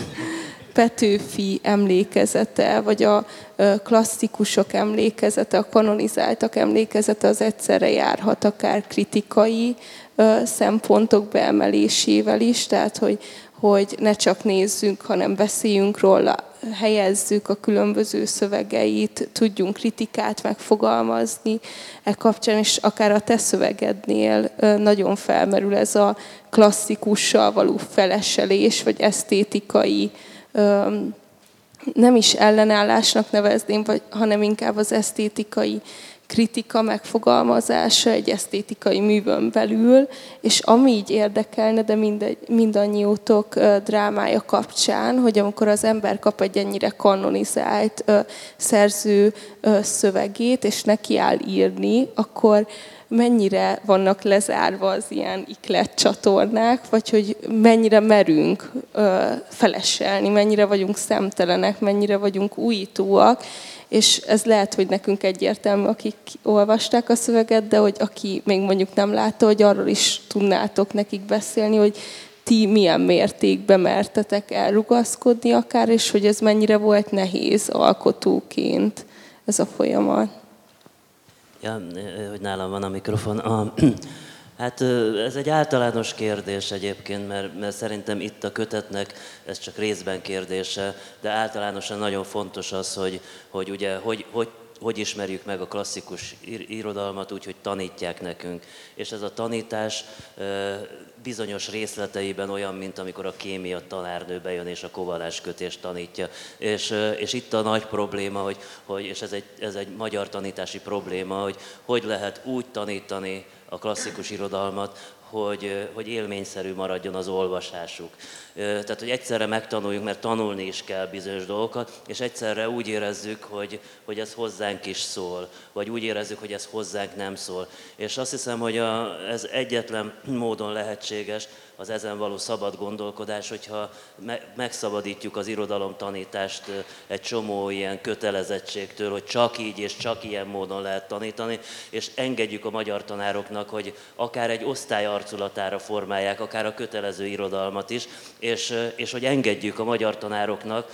Petőfi emlékezete, vagy a klasszikusok emlékezete, a kanonizáltak emlékezete az egyszerre járhat akár kritikai szempontok beemelésével is, tehát hogy hogy ne csak nézzünk, hanem beszéljünk róla, helyezzük a különböző szövegeit, tudjunk kritikát megfogalmazni e kapcsán, és akár a te szövegednél nagyon felmerül ez a klasszikussal való feleselés, vagy esztétikai nem is ellenállásnak nevezném, vagy, hanem inkább az esztétikai kritika megfogalmazása egy esztétikai művön belül, és ami így érdekelne, de mindegy, mindannyiótok drámája kapcsán, hogy amikor az ember kap egy ennyire kanonizált szerző szövegét, és neki áll írni, akkor mennyire vannak lezárva az ilyen iklet csatornák, vagy hogy mennyire merünk feleselni, mennyire vagyunk szemtelenek, mennyire vagyunk újítóak, és ez lehet, hogy nekünk egyértelmű, akik olvasták a szöveget, de hogy aki még mondjuk nem látta, hogy arról is tudnátok nekik beszélni, hogy ti milyen mértékben mertetek elrugaszkodni akár, és hogy ez mennyire volt nehéz alkotóként ez a folyamat. Ja, hogy nálam van a mikrofon. A, Hát ez egy általános kérdés egyébként, mert, mert szerintem itt a kötetnek ez csak részben kérdése, de általánosan nagyon fontos az, hogy, hogy ugye, hogy, hogy hogy ismerjük meg a klasszikus irodalmat úgy, hogy tanítják nekünk. És ez a tanítás bizonyos részleteiben olyan, mint amikor a kémia tanárnő bejön és a kovaláskötést tanítja. És, és itt a nagy probléma, hogy, hogy és ez egy, ez egy magyar tanítási probléma, hogy hogy lehet úgy tanítani a klasszikus irodalmat, hogy, hogy élményszerű maradjon az olvasásuk. Tehát, hogy egyszerre megtanuljunk, mert tanulni is kell bizonyos dolgokat, és egyszerre úgy érezzük, hogy, hogy ez hozzánk is szól, vagy úgy érezzük, hogy ez hozzánk nem szól. És azt hiszem, hogy a, ez egyetlen módon lehetséges, az ezen való szabad gondolkodás, hogyha megszabadítjuk az irodalom tanítást egy csomó ilyen kötelezettségtől, hogy csak így és csak ilyen módon lehet tanítani, és engedjük a magyar tanároknak, hogy akár egy osztály arculatára formálják, akár a kötelező irodalmat is, és, és hogy engedjük a magyar tanároknak,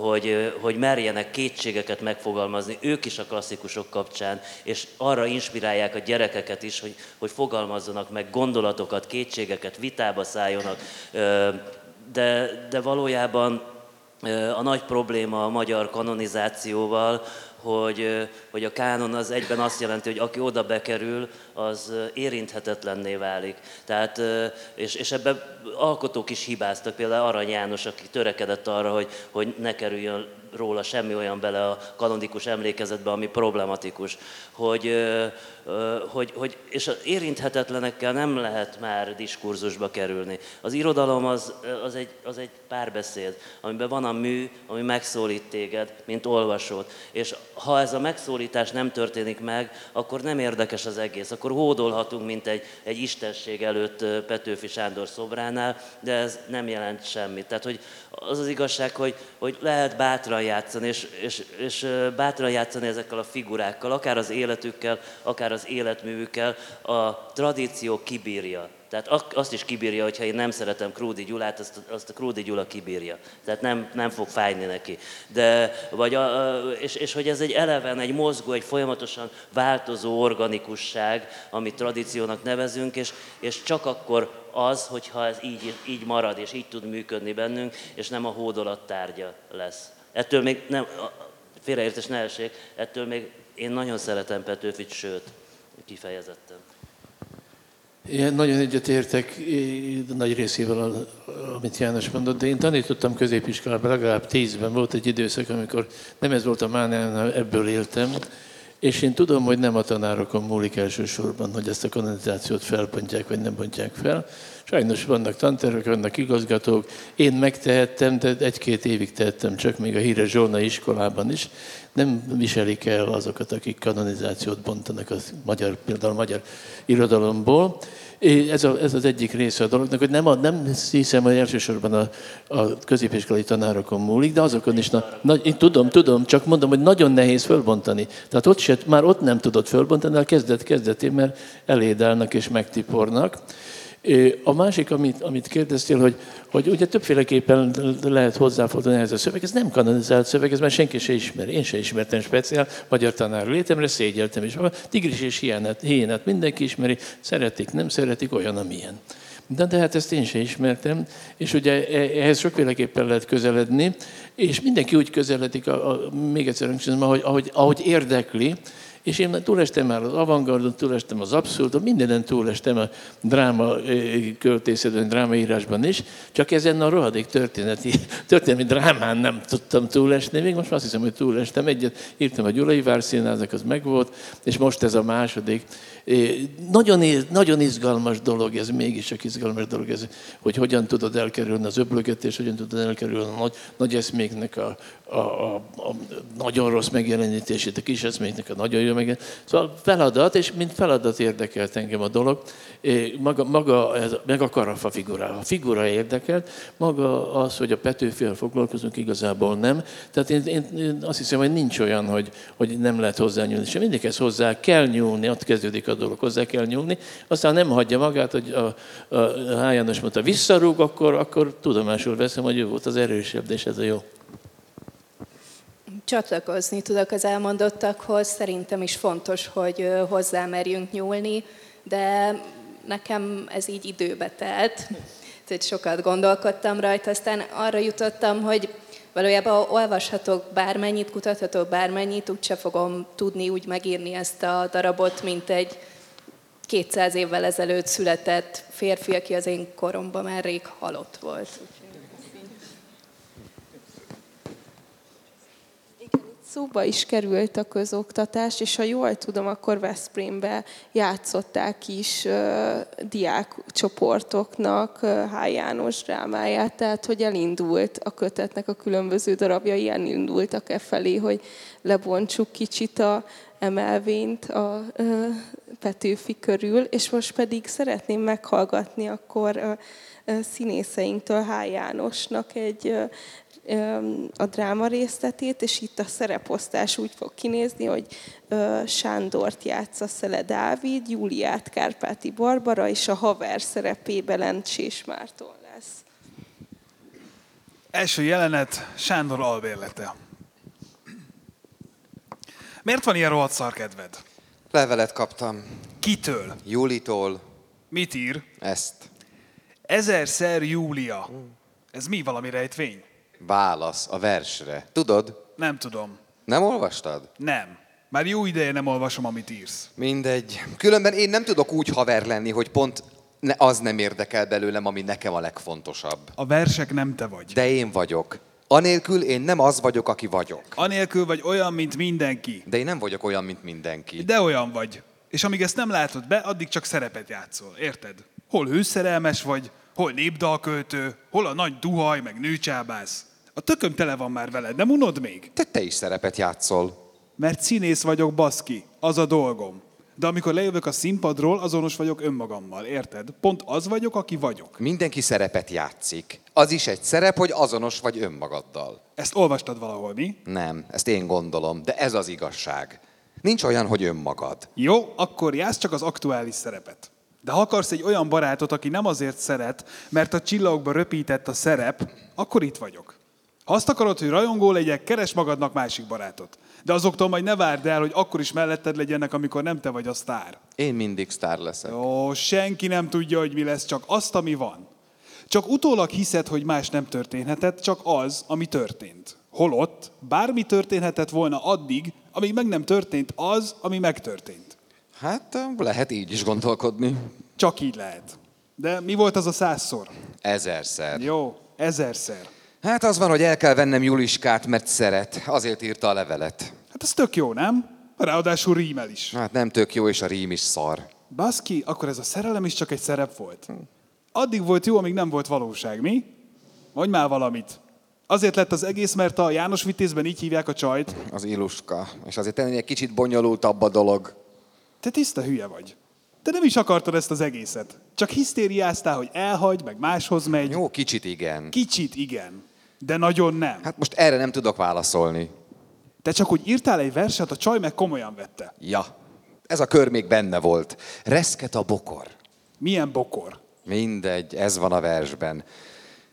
hogy, hogy merjenek kétségeket megfogalmazni, ők is a klasszikusok kapcsán, és arra inspirálják a gyerekeket is, hogy, hogy fogalmazzanak meg gondolatokat, kétségeket, vitába szálljonak. De, de valójában a nagy probléma a magyar kanonizációval, hogy, hogy a kánon az egyben azt jelenti, hogy aki oda bekerül, az érinthetetlenné válik. Tehát, és, és ebben alkotók is hibáztak, például Arany János, aki törekedett arra, hogy, hogy ne kerüljön róla semmi olyan bele a kanonikus emlékezetbe, ami problematikus. Hogy, hogy, hogy, és az érinthetetlenekkel nem lehet már diskurzusba kerülni. Az irodalom az, az, egy, az egy párbeszéd, amiben van a mű, ami megszólít téged, mint olvasót. És ha ez a megszólítás nem történik meg, akkor nem érdekes az egész. Akkor hódolhatunk, mint egy, egy istenség előtt Petőfi Sándor szobránál, de ez nem jelent semmit. Tehát, hogy az az igazság, hogy, hogy lehet bátran játszani, és, és, és bátran játszani ezekkel a figurákkal, akár az életükkel, akár az életművükkel, a tradíció kibírja. Tehát azt is kibírja, hogyha én nem szeretem Krúdi Gyulát, azt, azt a Krúdi Gyula kibírja. Tehát nem, nem fog fájni neki. De, vagy a, és, és hogy ez egy eleven, egy mozgó, egy folyamatosan változó organikusság, amit tradíciónak nevezünk, és, és csak akkor az, hogyha ez így, így marad, és így tud működni bennünk, és nem a hódolat tárgya lesz. Ettől még nem, félreértés ne essék, ettől még én nagyon szeretem Petőfit, sőt, kifejezetten. Én nagyon egyetértek nagy részével, amit János mondott, de én tanítottam középiskolában, legalább tízben volt egy időszak, amikor nem ez volt a mániám, ebből éltem, és én tudom, hogy nem a tanárokon múlik elsősorban, hogy ezt a kanalizációt felpontják, vagy nem pontják fel. Sajnos vannak tantervek, vannak igazgatók. Én megtehettem, de egy-két évig tettem, csak még a híres Zsolna iskolában is. Nem viselik el azokat, akik kanonizációt bontanak a magyar, például a magyar irodalomból. Ez, a, ez az egyik része a dolognak, hogy nem, a, nem hiszem, hogy elsősorban a, a középiskolai tanárokon múlik, de azokon is, na, na, én tudom, tudom, csak mondom, hogy nagyon nehéz fölbontani. Tehát ott se, már ott nem tudod fölbontani, a kezdet kezdetén, mert elédálnak és megtipornak. A másik, amit, amit kérdeztél, hogy, hogy ugye többféleképpen lehet hozzáfordulni ehhez a szöveg, ez nem kanonizált szöveg, ez már senki se ismer. Én se ismertem speciál magyar tanár létemre, szégyeltem is. Tigris és hiénát, hiénát mindenki ismeri, szeretik, nem szeretik, olyan, amilyen. De, de hát ezt én sem ismertem, és ugye e, ehhez sokféleképpen lehet közeledni, és mindenki úgy közeledik, a, a, még egyszer ahogy, ahogy, ahogy érdekli, és én túlestem már az avantgardon, túlestem az abszurdon, mindenen túlestem a dráma költészetben, drámaírásban is, csak ezen a rohadék történeti, <laughs> történelmi drámán nem tudtam túlesni, még most azt hiszem, hogy túlestem. Egyet írtam a Gyulai Várszínháznak, az megvolt, és most ez a második. Nagyon, nagyon izgalmas dolog ez, mégiscsak izgalmas dolog ez, hogy hogyan tudod elkerülni az öblögetés, hogyan tudod elkerülni a nagy, nagy eszméknek a, a, a, a nagyon rossz megjelenítését, a kis eszméknek a nagyon jó megjelenítését. Szóval feladat, és mint feladat érdekelt engem a dolog. Maga, maga ez, meg a karafa figura. A figura érdekelt, maga az, hogy a Petőfivel foglalkozunk, igazából nem. Tehát én, én, azt hiszem, hogy nincs olyan, hogy, hogy nem lehet hozzányúlni. És mindig hozzá kell nyúlni, ott kezdődik a dolog, hozzá kell nyúlni. Aztán nem hagyja magát, hogy a, a, a János mondta, visszarúg, akkor, akkor tudomásul veszem, hogy ő volt az erősebb, és ez a jó. Csatlakozni tudok az elmondottakhoz, szerintem is fontos, hogy hozzá merjünk nyúlni, de nekem ez így időbe telt, tehát sokat gondolkodtam rajta, aztán arra jutottam, hogy valójában olvashatok bármennyit, kutathatok bármennyit, úgyse fogom tudni úgy megírni ezt a darabot, mint egy 200 évvel ezelőtt született férfi, aki az én koromban már rég halott volt. Szóba is került a közoktatás, és ha jól tudom, akkor Veszprémbe játszották is uh, diákcsoportoknak uh, H. János drámáját, tehát hogy elindult a kötetnek a különböző darabjai, elindultak e felé, hogy lebontsuk kicsit a emelvényt a uh, Petőfi körül, és most pedig szeretném meghallgatni akkor ö, színészeinktől H. Jánosnak egy a dráma részletét, és itt a szereposztás úgy fog kinézni, hogy Sándort játsza Szele Dávid, Júliát Kárpáti Barbara, és a haver szerepében Lencsés Márton lesz. Első jelenet, Sándor albérlete. Miért van ilyen rohadt szar kedved? Levelet kaptam. Kitől? Julitól Mit ír? ezt. Ezerszer Júlia. Ez mi valami rejtvény? Válasz a versre. Tudod? Nem tudom. Nem olvastad? Nem. Már jó ideje nem olvasom, amit írsz. Mindegy. Különben én nem tudok úgy haver lenni, hogy pont ne, az nem érdekel belőlem, ami nekem a legfontosabb. A versek nem te vagy. De én vagyok. Anélkül én nem az vagyok, aki vagyok. Anélkül vagy olyan, mint mindenki. De én nem vagyok olyan, mint mindenki. De olyan vagy. És amíg ezt nem látod be, addig csak szerepet játszol. Érted? Hol hőszerelmes vagy, hol népdalköltő, hol a nagy duhaj, meg nőcsábász. A tököm tele van már veled, nem unod még? Te, te is szerepet játszol. Mert színész vagyok, baszki. Az a dolgom. De amikor lejövök a színpadról, azonos vagyok önmagammal, érted? Pont az vagyok, aki vagyok. Mindenki szerepet játszik. Az is egy szerep, hogy azonos vagy önmagaddal. Ezt olvastad valahol, mi? Nem, ezt én gondolom, de ez az igazság. Nincs olyan, hogy önmagad. Jó, akkor játsz csak az aktuális szerepet. De ha akarsz egy olyan barátot, aki nem azért szeret, mert a csillagokba röpített a szerep, akkor itt vagyok. Ha azt akarod, hogy rajongó legyek, keres magadnak másik barátot. De azoktól majd ne várd el, hogy akkor is melletted legyenek, amikor nem te vagy a sztár. Én mindig sztár leszek. Ó, senki nem tudja, hogy mi lesz, csak azt, ami van. Csak utólag hiszed, hogy más nem történhetett, csak az, ami történt. Holott bármi történhetett volna addig, amíg meg nem történt az, ami megtörtént. Hát lehet így is gondolkodni. Csak így lehet. De mi volt az a százszor? Ezerszer. Jó, ezerszer. Hát az van, hogy el kell vennem Juliskát, mert szeret. Azért írta a levelet. Hát ez tök jó, nem? Ráadásul rímel is. Hát nem tök jó, és a rím is szar. Baszki, akkor ez a szerelem is csak egy szerep volt. Addig volt jó, amíg nem volt valóság, mi? Mondj már valamit. Azért lett az egész, mert a János Vitézben így hívják a csajt. Az Iluska. És azért ennél egy kicsit bonyolultabb a dolog. Te tiszta hülye vagy. Te nem is akartad ezt az egészet. Csak hisztériáztál, hogy elhagy, meg máshoz megy. Jó, kicsit igen. Kicsit igen, de nagyon nem. Hát most erre nem tudok válaszolni. Te csak úgy írtál egy verset, a csaj meg komolyan vette. Ja, ez a kör még benne volt. Reszket a bokor. Milyen bokor. Mindegy, ez van a versben.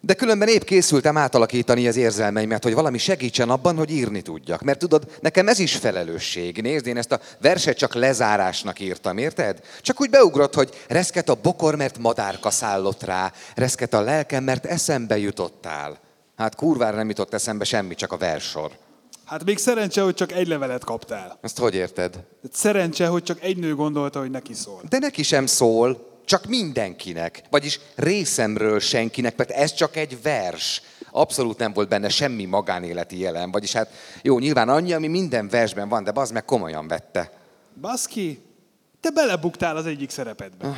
De különben épp készültem átalakítani az érzelmeimet, hogy valami segítsen abban, hogy írni tudjak. Mert tudod, nekem ez is felelősség. Nézd, én ezt a verset csak lezárásnak írtam, érted? Csak úgy beugrott, hogy reszket a bokor, mert madárka szállott rá, reszket a lelkem, mert eszembe jutottál. Hát kurvára nem jutott eszembe semmi, csak a versor. Hát még szerencse, hogy csak egy levelet kaptál. Ezt hogy érted? Hát Szerencse, hogy csak egy nő gondolta, hogy neki szól. De neki sem szól, csak mindenkinek. Vagyis részemről senkinek, mert ez csak egy vers. Abszolút nem volt benne semmi magánéleti jelen. Vagyis hát jó, nyilván annyi, ami minden versben van, de az meg komolyan vette. Baszki, te belebuktál az egyik szerepedbe.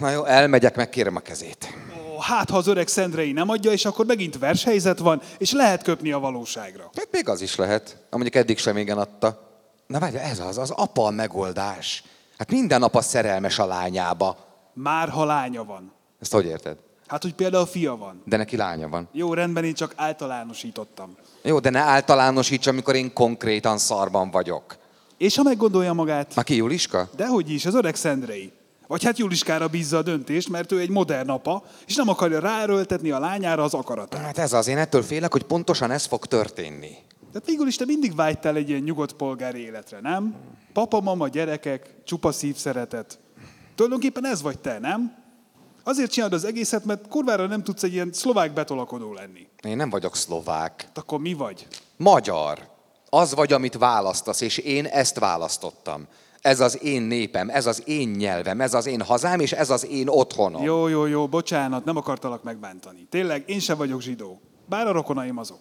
Na jó, elmegyek, megkérem a kezét. Hát, ha az öreg Szendrei nem adja, és akkor megint vershelyzet van, és lehet köpni a valóságra. Hát még az is lehet. Mondjuk eddig sem igen adta. Na várja, ez az, az apa a megoldás. Hát minden apa szerelmes a lányába. Már ha lánya van. Ezt hogy érted? Hát, hogy például fia van. De neki lánya van. Jó, rendben, én csak általánosítottam. Jó, de ne általánosíts, amikor én konkrétan szarban vagyok. És ha meggondolja magát, Már ki Juliska? dehogy is, az öreg Szendrei. Vagy hát Juliskára bízza a döntést, mert ő egy modern apa, és nem akarja ráerőltetni a lányára az akaratát. Hát ez az, én ettől félek, hogy pontosan ez fog történni. Tehát végül is te mindig vágytál egy ilyen nyugodt polgári életre, nem? Papa, mama, gyerekek, csupa szívszeretet. Tulajdonképpen ez vagy te, nem? Azért csinálod az egészet, mert kurvára nem tudsz egy ilyen szlovák betolakodó lenni. Én nem vagyok szlovák. Hát akkor mi vagy? Magyar. Az vagy, amit választasz, és én ezt választottam. Ez az én népem, ez az én nyelvem, ez az én hazám, és ez az én otthonom. Jó, jó, jó, bocsánat, nem akartalak megbántani. Tényleg, én sem vagyok zsidó. Bár a rokonaim azok.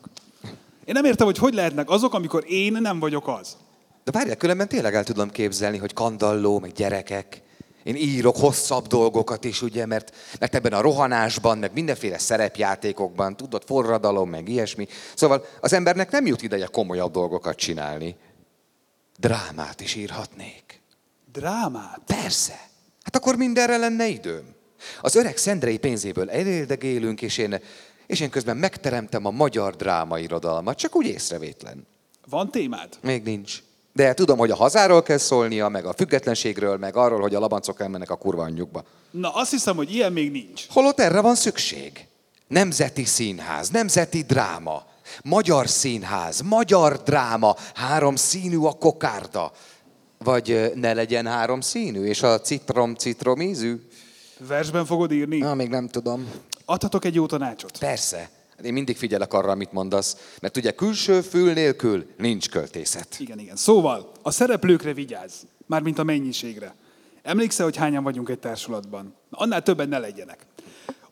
Én nem értem, hogy hogy lehetnek azok, amikor én nem vagyok az. De várjál, különben tényleg el tudom képzelni, hogy kandalló, meg gyerekek. Én írok hosszabb dolgokat is, ugye, mert, mert ebben a rohanásban, meg mindenféle szerepjátékokban, tudod, forradalom, meg ilyesmi. Szóval az embernek nem jut ideje komolyabb dolgokat csinálni. Drámát is írhatnék. Drámát? Persze. Hát akkor mindenre lenne időm. Az öreg szendrei pénzéből eléldegélünk, és én, és én közben megteremtem a magyar drámairodalmat, csak úgy észrevétlen. Van témád? Még nincs. De tudom, hogy a hazáról kell szólnia, meg a függetlenségről, meg arról, hogy a labancok elmennek a kurva anyjukba. Na, azt hiszem, hogy ilyen még nincs. Holott erre van szükség. Nemzeti színház, nemzeti dráma, magyar színház, magyar dráma, három színű a kokárda. Vagy ne legyen három színű, és a citrom citrom ízű? Versben fogod írni? Na, még nem tudom. Adhatok egy jó tanácsot? Persze. Én mindig figyelek arra, amit mondasz, mert ugye külső fül nélkül nincs költészet. Igen, igen. Szóval, a szereplőkre vigyázz, mármint a mennyiségre. Emlékszel, hogy hányan vagyunk egy társulatban? Na, annál többen ne legyenek.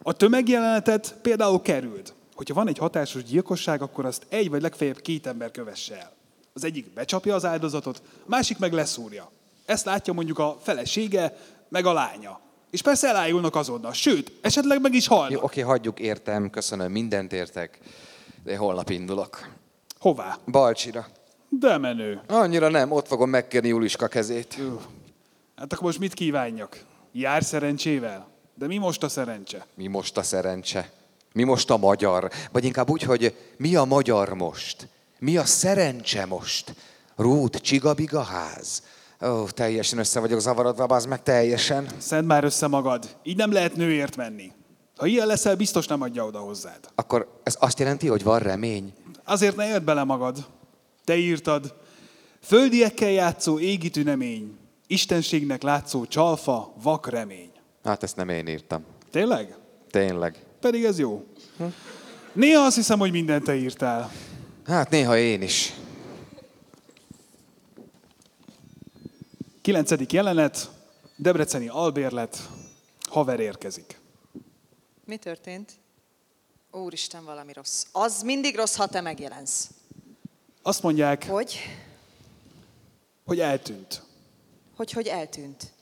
A tömegjelenetet például kerüld. Hogyha van egy hatásos gyilkosság, akkor azt egy vagy legfeljebb két ember kövesse el. Az egyik becsapja az áldozatot, a másik meg leszúrja. Ezt látja mondjuk a felesége, meg a lánya. És persze elájulnak azonnal, sőt, esetleg meg is halnak. Jó, oké, hagyjuk, értem, köszönöm, mindent értek. De holnap indulok. Hová? Balcsira. De menő. Annyira nem, ott fogom megkérni Juliska kezét. Jó. Hát akkor most mit kívánjak? Jár szerencsével? De mi most a szerencse? Mi most a szerencse? Mi most a magyar? Vagy inkább úgy, hogy mi a magyar most? Mi a szerencse most? Rút, csigabiga ház? Ó, teljesen össze vagyok zavarodva, az meg teljesen. Szedd már össze magad. Így nem lehet nőért menni. Ha ilyen leszel, biztos nem adja oda hozzád. Akkor ez azt jelenti, hogy van remény? Azért ne érd bele magad. Te írtad. Földiekkel játszó égi tünemény, Istenségnek látszó csalfa, vak remény. Hát ezt nem én írtam. Tényleg? Tényleg. Pedig ez jó. Néha azt hiszem, hogy mindent te írtál. Hát néha én is. Kilencedik jelenet, Debreceni albérlet, haver érkezik. Mi történt? Úristen, valami rossz. Az mindig rossz, ha te megjelensz. Azt mondják, Hogy? hogy eltűnt. Hogy, hogy eltűnt.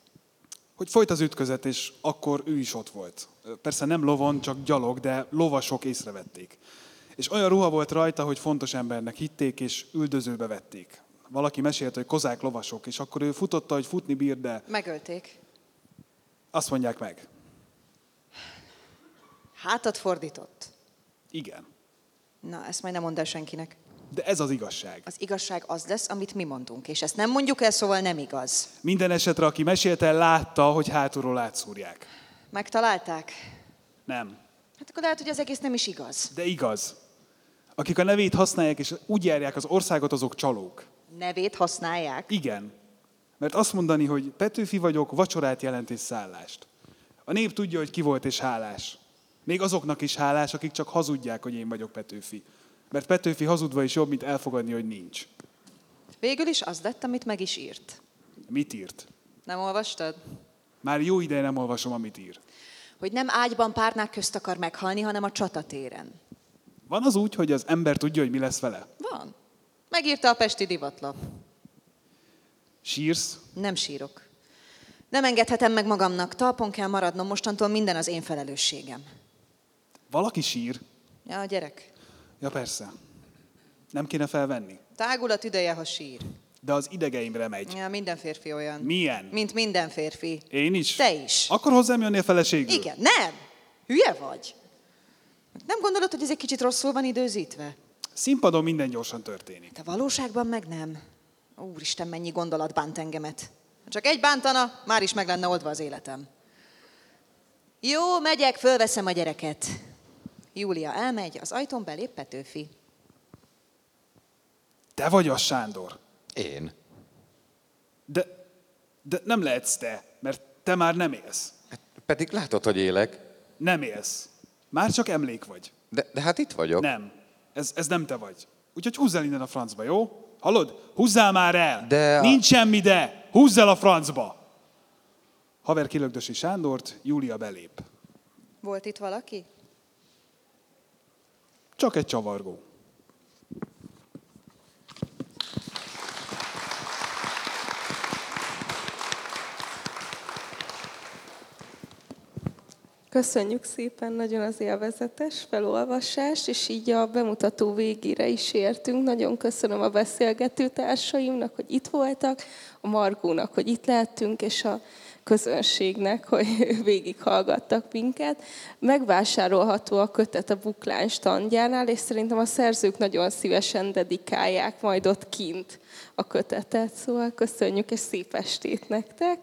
Hogy folyt az ütközet, és akkor ő is ott volt. Persze nem lovon, csak gyalog, de lovasok észrevették. És olyan ruha volt rajta, hogy fontos embernek hitték, és üldözőbe vették. Valaki mesélte, hogy kozák lovasok, és akkor ő futotta, hogy futni bír, de Megölték. azt mondják meg. Hátat fordított. Igen. Na, ezt majd nem mondd el senkinek. De ez az igazság. Az igazság az lesz, amit mi mondunk, és ezt nem mondjuk el, szóval nem igaz. Minden esetre, aki mesélte, látta, hogy hátulról átszúrják. Megtalálták? Nem. Hát akkor lehet, hogy az egész nem is igaz. De igaz. Akik a nevét használják, és úgy járják az országot, azok csalók. Nevét használják. Igen. Mert azt mondani, hogy Petőfi vagyok, vacsorát jelent és szállást. A nép tudja, hogy ki volt és hálás. Még azoknak is hálás, akik csak hazudják, hogy én vagyok Petőfi. Mert Petőfi hazudva is jobb, mint elfogadni, hogy nincs. Végül is az lett, amit meg is írt. Mit írt? Nem olvastad? Már jó ideje nem olvasom, amit ír. Hogy nem ágyban párnák közt akar meghalni, hanem a csatatéren. Van az úgy, hogy az ember tudja, hogy mi lesz vele? Van. Megírta a Pesti divatlap. Sírsz? Nem sírok. Nem engedhetem meg magamnak, talpon kell maradnom, mostantól minden az én felelősségem. Valaki sír? Ja, a gyerek. Ja persze. Nem kéne felvenni. Tágul a tüdeje, ha sír. De az idegeimre megy. Ja, minden férfi olyan. Milyen? Mint minden férfi. Én is? Te is. Akkor hozzám jönnél feleségül? Igen, nem. Hülye vagy. Nem gondolod, hogy ez egy kicsit rosszul van időzítve? Színpadon minden gyorsan történik. De valóságban meg nem. Úristen, mennyi gondolat bánt engemet. Ha Csak egy bántana, már is meg lenne oldva az életem. Jó, megyek, fölveszem a gyereket. Júlia elmegy, az ajtón belép Petőfi. Te vagy az, Sándor. Én. De, de nem lehetsz te, mert te már nem élsz. Hát pedig látod, hogy élek. Nem élsz. Már csak emlék vagy. De, de hát itt vagyok. Nem. Ez, ez nem te vagy. Úgyhogy húzz el innen a francba, jó? Hallod? Húzzál már el! De a- Nincs semmi de! Húzz el a francba! Haver kilögdösi Sándort, Júlia belép. Volt itt valaki? Csak egy csavargó. Köszönjük szépen nagyon az élvezetes felolvasást, és így a bemutató végére is értünk. Nagyon köszönöm a beszélgető társaimnak, hogy itt voltak, a Margónak, hogy itt lehettünk, és a közönségnek, hogy <laughs> végighallgattak minket. Megvásárolható a kötet a Buklán standjánál, és szerintem a szerzők nagyon szívesen dedikálják majd ott kint a kötetet. Szóval köszönjük, és szép estét nektek!